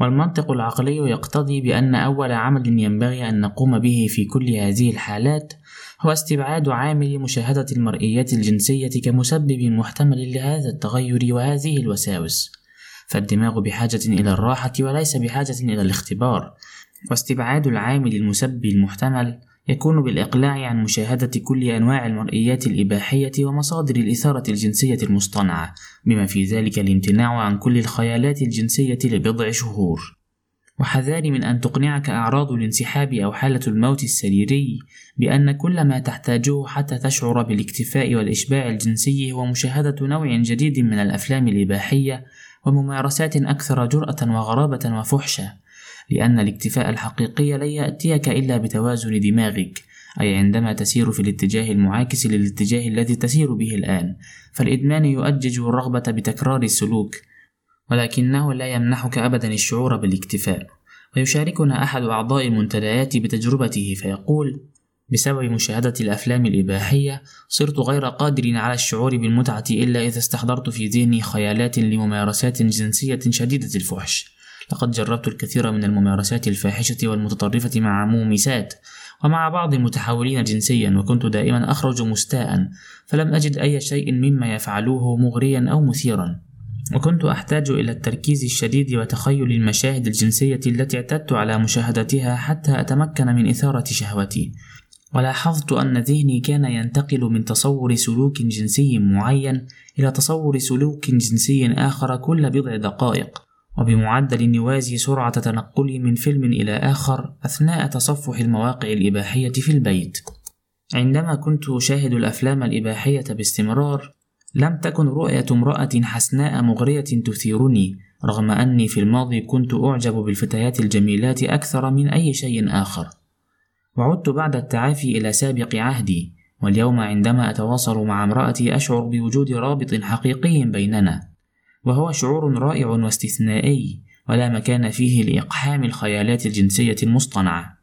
والمنطق العقلي يقتضي بأن أول عمل ينبغي أن نقوم به في كل هذه الحالات هو استبعاد عامل مشاهدة المرئيات الجنسية كمسبب محتمل لهذا التغير وهذه الوساوس، فالدماغ بحاجة إلى الراحة وليس بحاجة إلى الاختبار، واستبعاد العامل المسبب المحتمل يكون بالإقلاع عن مشاهدة كل أنواع المرئيات الإباحية ومصادر الإثارة الجنسية المصطنعة، بما في ذلك الامتناع عن كل الخيالات الجنسية لبضع شهور. وحذار من أن تقنعك أعراض الانسحاب أو حالة الموت السريري بأن كل ما تحتاجه حتى تشعر بالاكتفاء والإشباع الجنسي هو مشاهدة نوع جديد من الأفلام الإباحية وممارسات أكثر جرأة وغرابة وفحشة، لأن الاكتفاء الحقيقي لن يأتيك إلا بتوازن دماغك، أي عندما تسير في الاتجاه المعاكس للاتجاه الذي تسير به الآن، فالإدمان يؤجج الرغبة بتكرار السلوك، ولكنه لا يمنحك أبدا الشعور بالاكتفاء، ويشاركنا أحد أعضاء المنتديات بتجربته فيقول بسبب مشاهدة الأفلام الإباحية صرت غير قادر على الشعور بالمتعة إلا إذا استحضرت في ذهني خيالات لممارسات جنسية شديدة الفحش. لقد جربت الكثير من الممارسات الفاحشة والمتطرفة مع مومسات ومع بعض المتحولين جنسيا وكنت دائما أخرج مستاء فلم أجد أي شيء مما يفعلوه مغريا أو مثيرا. وكنت أحتاج إلى التركيز الشديد وتخيل المشاهد الجنسية التي اعتدت على مشاهدتها حتى أتمكن من إثارة شهوتي ولاحظت أن ذهني كان ينتقل من تصور سلوك جنسي معين إلى تصور سلوك جنسي آخر كل بضع دقائق وبمعدل يوازي سرعة تنقلي من فيلم إلى آخر أثناء تصفح المواقع الإباحية في البيت. عندما كنت أشاهد الأفلام الإباحية باستمرار، لم تكن رؤية امرأة حسناء مغرية تثيرني، رغم أني في الماضي كنت أعجب بالفتيات الجميلات أكثر من أي شيء آخر. وعدت بعد التعافي إلى سابق عهدي، واليوم عندما أتواصل مع امرأتي أشعر بوجود رابط حقيقي بيننا. وهو شعور رائع واستثنائي ولا مكان فيه لإقحام الخيالات الجنسية المصطنعة.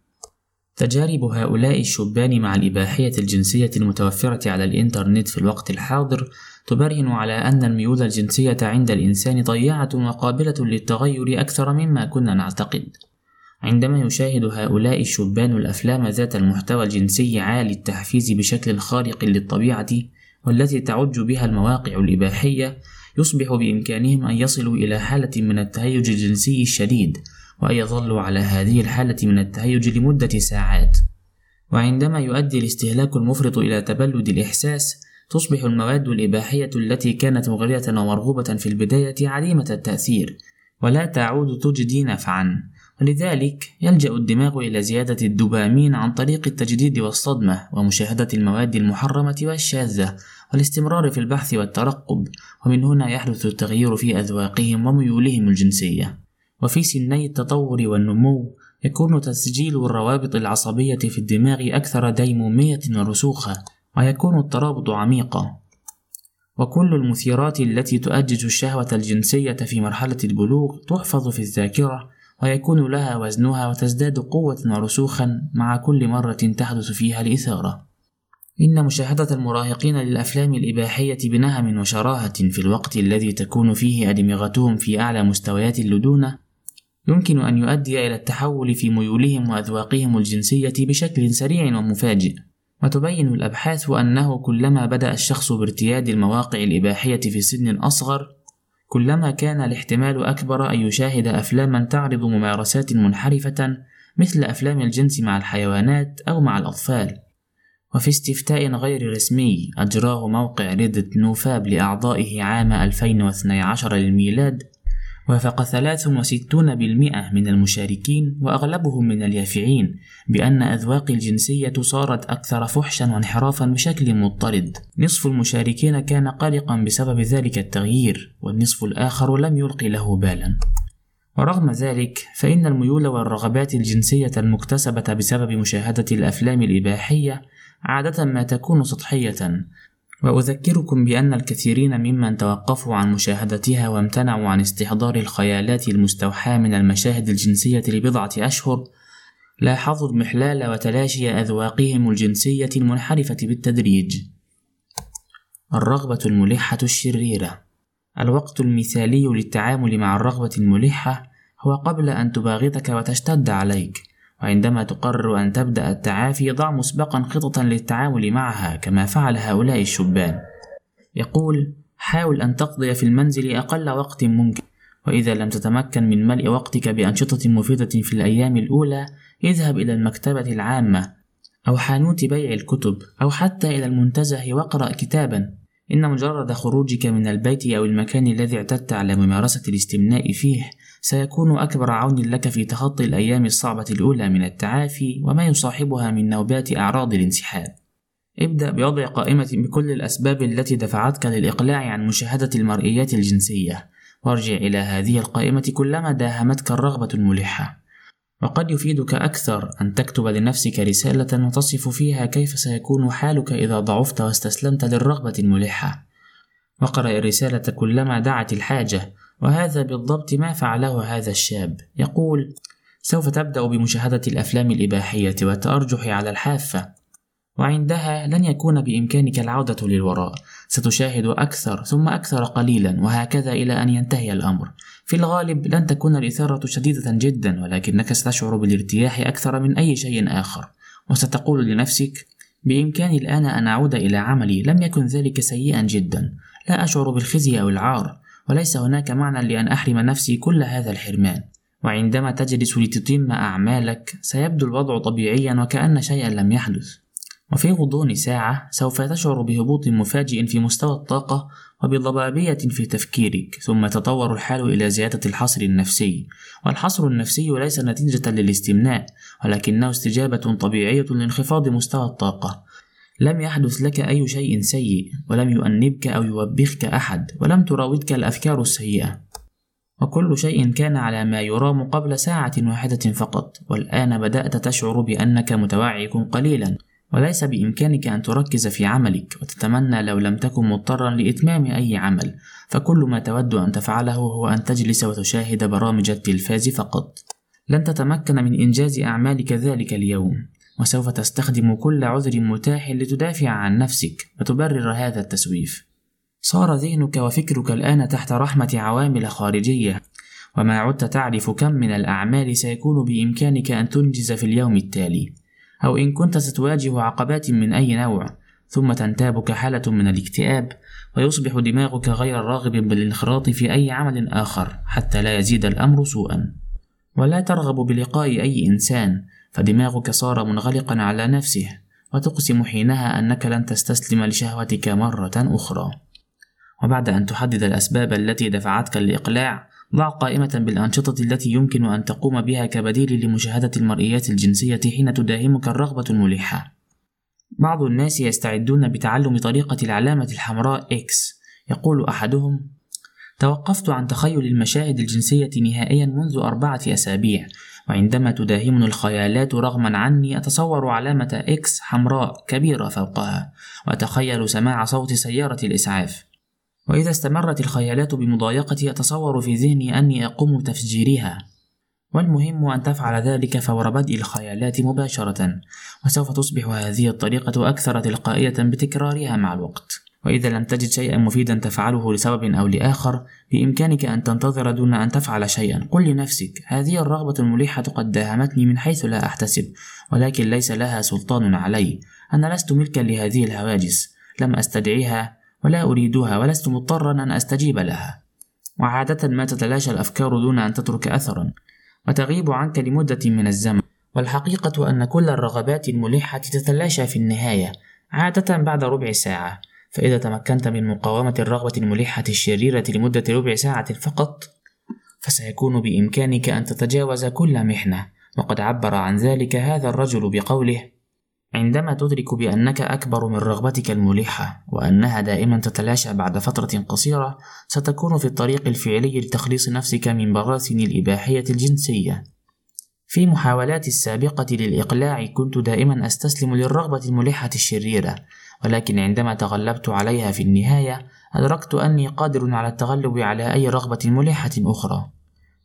تجارب هؤلاء الشبان مع الإباحية الجنسية المتوفرة على الإنترنت في الوقت الحاضر تبرهن على أن الميول الجنسية عند الإنسان ضيعة وقابلة للتغير أكثر مما كنا نعتقد. عندما يشاهد هؤلاء الشبان الأفلام ذات المحتوى الجنسي عالي التحفيز بشكل خارق للطبيعة والتي تعج بها المواقع الإباحية يصبح بإمكانهم أن يصلوا إلى حالة من التهيج الجنسي الشديد وأن يظلوا على هذه الحالة من التهيج لمدة ساعات وعندما يؤدي الاستهلاك المفرط إلى تبلد الإحساس تصبح المواد الإباحية التي كانت مغرية ومرغوبة في البداية عديمة التأثير ولا تعود تجدي نفعًا. ولذلك يلجأ الدماغ إلى زيادة الدوبامين عن طريق التجديد والصدمة ومشاهدة المواد المحرمة والشاذة والاستمرار في البحث والترقب ومن هنا يحدث التغيير في أذواقهم وميولهم الجنسية. وفي سني التطور والنمو يكون تسجيل الروابط العصبية في الدماغ أكثر ديمومية ورسوخة ويكون الترابط عميقا. وكل المثيرات التي تؤجج الشهوة الجنسية في مرحلة البلوغ تحفظ في الذاكرة ويكون لها وزنها وتزداد قوة ورسوخا مع كل مرة تحدث فيها الإثارة. إن مشاهدة المراهقين للأفلام الإباحية بنهم وشراهة في الوقت الذي تكون فيه أدمغتهم في أعلى مستويات اللدونة يمكن أن يؤدي إلى التحول في ميولهم وأذواقهم الجنسية بشكل سريع ومفاجئ. وتبين الأبحاث أنه كلما بدأ الشخص بارتياد المواقع الإباحية في سن أصغر كلما كان الاحتمال أكبر أن يشاهد أفلاما تعرض ممارسات منحرفة مثل أفلام الجنس مع الحيوانات أو مع الأطفال. وفي استفتاء غير رسمي أجراه موقع ريدت نوفاب لأعضائه عام 2012 للميلاد وافق 63% من المشاركين وأغلبهم من اليافعين بأن أذواق الجنسية صارت أكثر فحشا وانحرافا بشكل مضطرد. نصف المشاركين كان قلقا بسبب ذلك التغيير والنصف الآخر لم يلقي له بالا. ورغم ذلك فإن الميول والرغبات الجنسية المكتسبة بسبب مشاهدة الأفلام الإباحية عادة ما تكون سطحية وأذكركم بأن الكثيرين ممن توقفوا عن مشاهدتها وامتنعوا عن استحضار الخيالات المستوحاة من المشاهد الجنسية لبضعة أشهر لاحظوا اضمحلال وتلاشي أذواقهم الجنسية المنحرفة بالتدريج. الرغبة الملحة الشريرة الوقت المثالي للتعامل مع الرغبة الملحة هو قبل أن تباغتك وتشتد عليك، وعندما تقرر أن تبدأ التعافي ضع مسبقا خططا للتعامل معها كما فعل هؤلاء الشبان. يقول حاول أن تقضي في المنزل أقل وقت ممكن وإذا لم تتمكن من ملء وقتك بأنشطة مفيدة في الأيام الأولى اذهب إلى المكتبة العامة أو حانوت بيع الكتب أو حتى إلى المنتزه واقرأ كتابا. إن مجرد خروجك من البيت أو المكان الذي اعتدت على ممارسة الاستمناء فيه سيكون أكبر عون لك في تخطي الأيام الصعبة الأولى من التعافي وما يصاحبها من نوبات أعراض الانسحاب. ابدأ بوضع قائمة بكل الأسباب التي دفعتك للإقلاع عن مشاهدة المرئيات الجنسية، وارجع إلى هذه القائمة كلما داهمتك الرغبة الملحة. وقد يفيدك أكثر أن تكتب لنفسك رسالة تصف فيها كيف سيكون حالك إذا ضعفت واستسلمت للرغبة الملحة. وقرأ الرسالة كلما دعت الحاجة، وهذا بالضبط ما فعله هذا الشاب. يقول سوف تبدأ بمشاهدة الأفلام الإباحية والتأرجح على الحافة. وعندها لن يكون بإمكانك العودة للوراء. ستشاهد أكثر ثم أكثر قليلا وهكذا إلى أن ينتهي الأمر. في الغالب لن تكون الإثارة شديدة جدا ولكنك ستشعر بالارتياح أكثر من أي شيء آخر. وستقول لنفسك بإمكاني الآن أن أعود إلى عملي لم يكن ذلك سيئا جدا. لا أشعر بالخزي أو العار. وليس هناك معنى لأن أحرم نفسي كل هذا الحرمان. وعندما تجلس لتتم أعمالك سيبدو الوضع طبيعيا وكأن شيئا لم يحدث. وفي غضون ساعة سوف تشعر بهبوط مفاجئ في مستوى الطاقة وبضبابية في تفكيرك ثم يتطور الحال إلى زيادة الحصر النفسي. والحصر النفسي ليس نتيجة للاستمناء ولكنه استجابة طبيعية لانخفاض مستوى الطاقة. لم يحدث لك أي شيء سيء ولم يؤنبك أو يوبخك أحد ولم تراودك الأفكار السيئة. وكل شيء كان على ما يرام قبل ساعة واحدة فقط. والآن بدأت تشعر بأنك متوعك قليلا. وليس بإمكانك أن تركز في عملك. وتتمنى لو لم تكن مضطرا لإتمام أي عمل. فكل ما تود أن تفعله هو أن تجلس وتشاهد برامج التلفاز فقط. لن تتمكن من إنجاز أعمالك ذلك اليوم. وسوف تستخدم كل عذر متاح لتدافع عن نفسك وتبرر هذا التسويف. صار ذهنك وفكرك الآن تحت رحمة عوامل خارجية وما عدت تعرف كم من الأعمال سيكون بإمكانك أن تنجز في اليوم التالي أو إن كنت ستواجه عقبات من أي نوع ثم تنتابك حالة من الاكتئاب ويصبح دماغك غير راغب بالانخراط في أي عمل آخر حتى لا يزيد الأمر سوءا. ولا ترغب بلقاء أي إنسان فدماغك صار منغلقا على نفسه وتقسم حينها أنك لن تستسلم لشهوتك مرة أخرى وبعد أن تحدد الأسباب التي دفعتك للإقلاع ضع قائمة بالأنشطة التي يمكن أن تقوم بها كبديل لمشاهدة المرئيات الجنسية حين تداهمك الرغبة الملحة. بعض الناس يستعدون بتعلم طريقة العلامة الحمراء X. يقول أحدهم: توقفت عن تخيل المشاهد الجنسية نهائيا منذ أربعة أسابيع، وعندما تداهمني الخيالات رغما عني أتصور علامة X حمراء كبيرة فوقها، وأتخيل سماع صوت سيارة الإسعاف. وإذا استمرت الخيالات بمضايقتي أتصور في ذهني أني أقوم بتفجيرها والمهم أن تفعل ذلك فور بدء الخيالات مباشرة وسوف تصبح هذه الطريقة أكثر تلقائية بتكرارها مع الوقت وإذا لم تجد شيئا مفيدا تفعله لسبب أو لآخر بإمكانك أن تنتظر دون أن تفعل شيئا. قل لنفسك هذه الرغبة الملحة قد داهمتني من حيث لا أحتسب ولكن ليس لها سلطان علي. أنا لست ملكا لهذه الهواجس. لم أستدعيها ولا أريدها ولست مضطرا أن أستجيب لها. وعادة ما تتلاشى الأفكار دون أن تترك أثرا. وتغيب عنك لمدة من الزمن. والحقيقة أن كل الرغبات الملحة تتلاشى في النهاية عادة بعد ربع ساعة. فإذا تمكنت من مقاومة الرغبة الملحة الشريرة لمدة ربع ساعة فقط فسيكون بإمكانك أن تتجاوز كل محنة. وقد عبر عن ذلك هذا الرجل بقوله عندما تدرك بأنك أكبر من رغبتك الملحة وأنها دائما تتلاشى بعد فترة قصيرة ستكون في الطريق الفعلي لتخليص نفسك من براثن الإباحية الجنسية. في محاولاتي السابقة للإقلاع كنت دائما أستسلم للرغبة الملحة الشريرة ولكن عندما تغلبت عليها في النهاية أدركت أني قادر على التغلب على أي رغبة ملحة أخرى.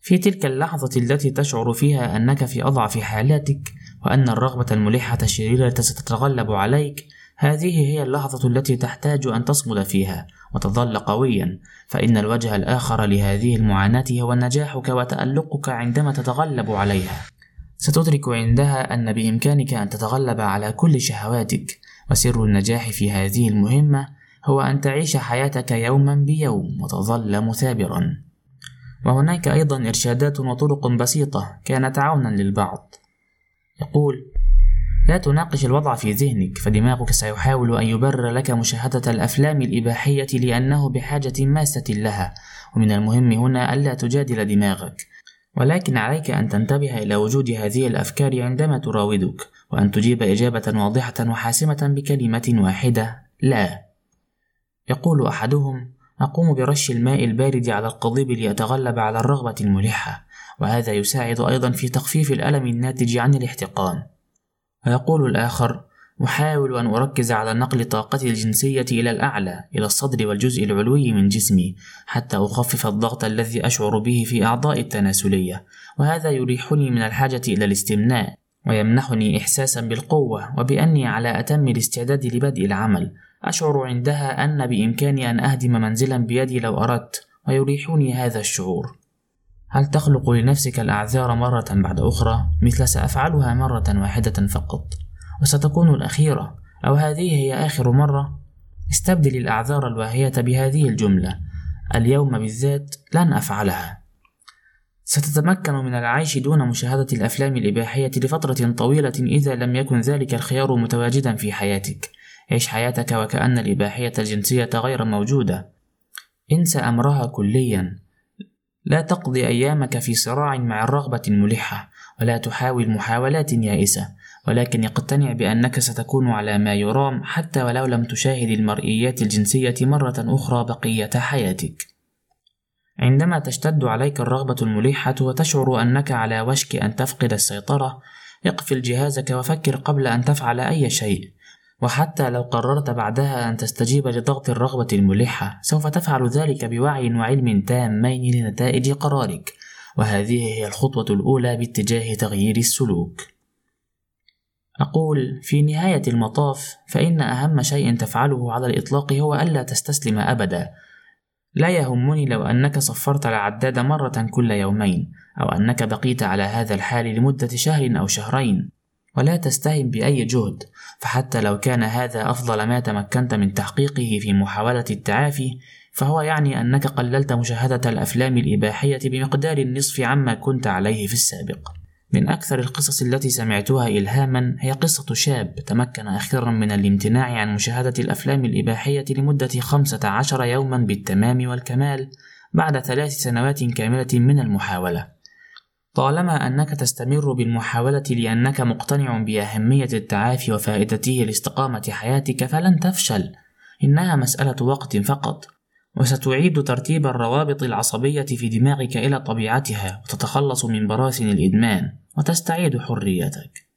في تلك اللحظة التي تشعر فيها أنك في أضعف حالاتك وأن الرغبة الملحة الشريرة ستتغلب عليك هذه هي اللحظة التي تحتاج أن تصمد فيها وتظل قويا. فإن الوجه الآخر لهذه المعاناة هو نجاحك وتألقك عندما تتغلب عليها. ستدرك عندها أن بإمكانك أن تتغلب على كل شهواتك. وسر النجاح في هذه المهمة هو أن تعيش حياتك يوما بيوم وتظل مثابرا. وهناك أيضا إرشادات وطرق بسيطة كانت عونا للبعض. يقول لا تناقش الوضع في ذهنك فدماغك سيحاول أن يبرر لك مشاهدة الأفلام الإباحية لأنه بحاجة ماسة لها. ومن المهم هنا ألا تجادل دماغك. ولكن عليك أن تنتبه إلى وجود هذه الأفكار عندما تراودك وأن تجيب إجابة واضحة وحاسمة بكلمة واحدة لا يقول أحدهم أقوم برش الماء البارد على القضيب ليتغلب على الرغبة الملحة وهذا يساعد أيضا في تخفيف الألم الناتج عن الاحتقان ويقول الآخر أحاول أن أركز على نقل طاقتي الجنسية إلى الأعلى إلى الصدر والجزء العلوي من جسمي حتى أخفف الضغط الذي أشعر به في أعضاء التناسلية. وهذا يريحني من الحاجة إلى الاستمناء ويمنحني إحساسا بالقوة وبأني على أتم الاستعداد لبدء العمل. أشعر عندها أن بإمكاني أن أهدم منزلا بيدي لو أردت ويريحني هذا الشعور. هل تخلق لنفسك الأعذار مرة بعد أخرى؟ مثل سأفعلها مرة واحدة فقط. وستكون الأخيرة أو هذه هي آخر مرة. استبدل الأعذار الواهية بهذه الجملة. اليوم بالذات لن أفعلها. ستتمكن من العيش دون مشاهدة الأفلام الإباحية لفترة طويلة إذا لم يكن ذلك الخيار متواجدا في حياتك. عيش حياتك وكأن الإباحية الجنسية غير موجودة. انسى أمرها كليا. لا تقضي أيامك في صراع مع الرغبة الملحة ولا تحاول محاولات يائسة. ولكن اقتنع بأنك ستكون على ما يرام حتى ولو لم تشاهد المرئيات الجنسية مرة أخرى بقية حياتك. عندما تشتد عليك الرغبة الملحة وتشعر أنك على وشك أن تفقد السيطرة، اقفل جهازك وفكر قبل أن تفعل أي شيء. وحتى لو قررت بعدها أن تستجيب لضغط الرغبة الملحة، سوف تفعل ذلك بوعي وعلم تامين لنتائج قرارك، وهذه هي الخطوة الأولى باتجاه تغيير السلوك. أقول في نهاية المطاف فإن أهم شيء تفعله على الإطلاق هو ألا تستسلم أبدا. لا يهمني لو أنك صفرت العداد مرة كل يومين أو أنك بقيت على هذا الحال لمدة شهر أو شهرين. ولا تستهن بأي جهد فحتى لو كان هذا أفضل ما تمكنت من تحقيقه في محاولة التعافي فهو يعني أنك قللت مشاهدة الأفلام الإباحية بمقدار النصف عما كنت عليه في السابق. من أكثر القصص التي سمعتها إلهاما هي قصة شاب تمكن أخيرا من الامتناع عن مشاهدة الأفلام الإباحية لمدة خمسة عشر يوما بالتمام والكمال بعد ثلاث سنوات كاملة من المحاولة. طالما أنك تستمر بالمحاولة لأنك مقتنع بأهمية التعافي وفائدته لاستقامة حياتك فلن تفشل. إنها مسألة وقت فقط. وستعيد ترتيب الروابط العصبية في دماغك إلى طبيعتها وتتخلص من براثن الإدمان وتستعيد حريتك.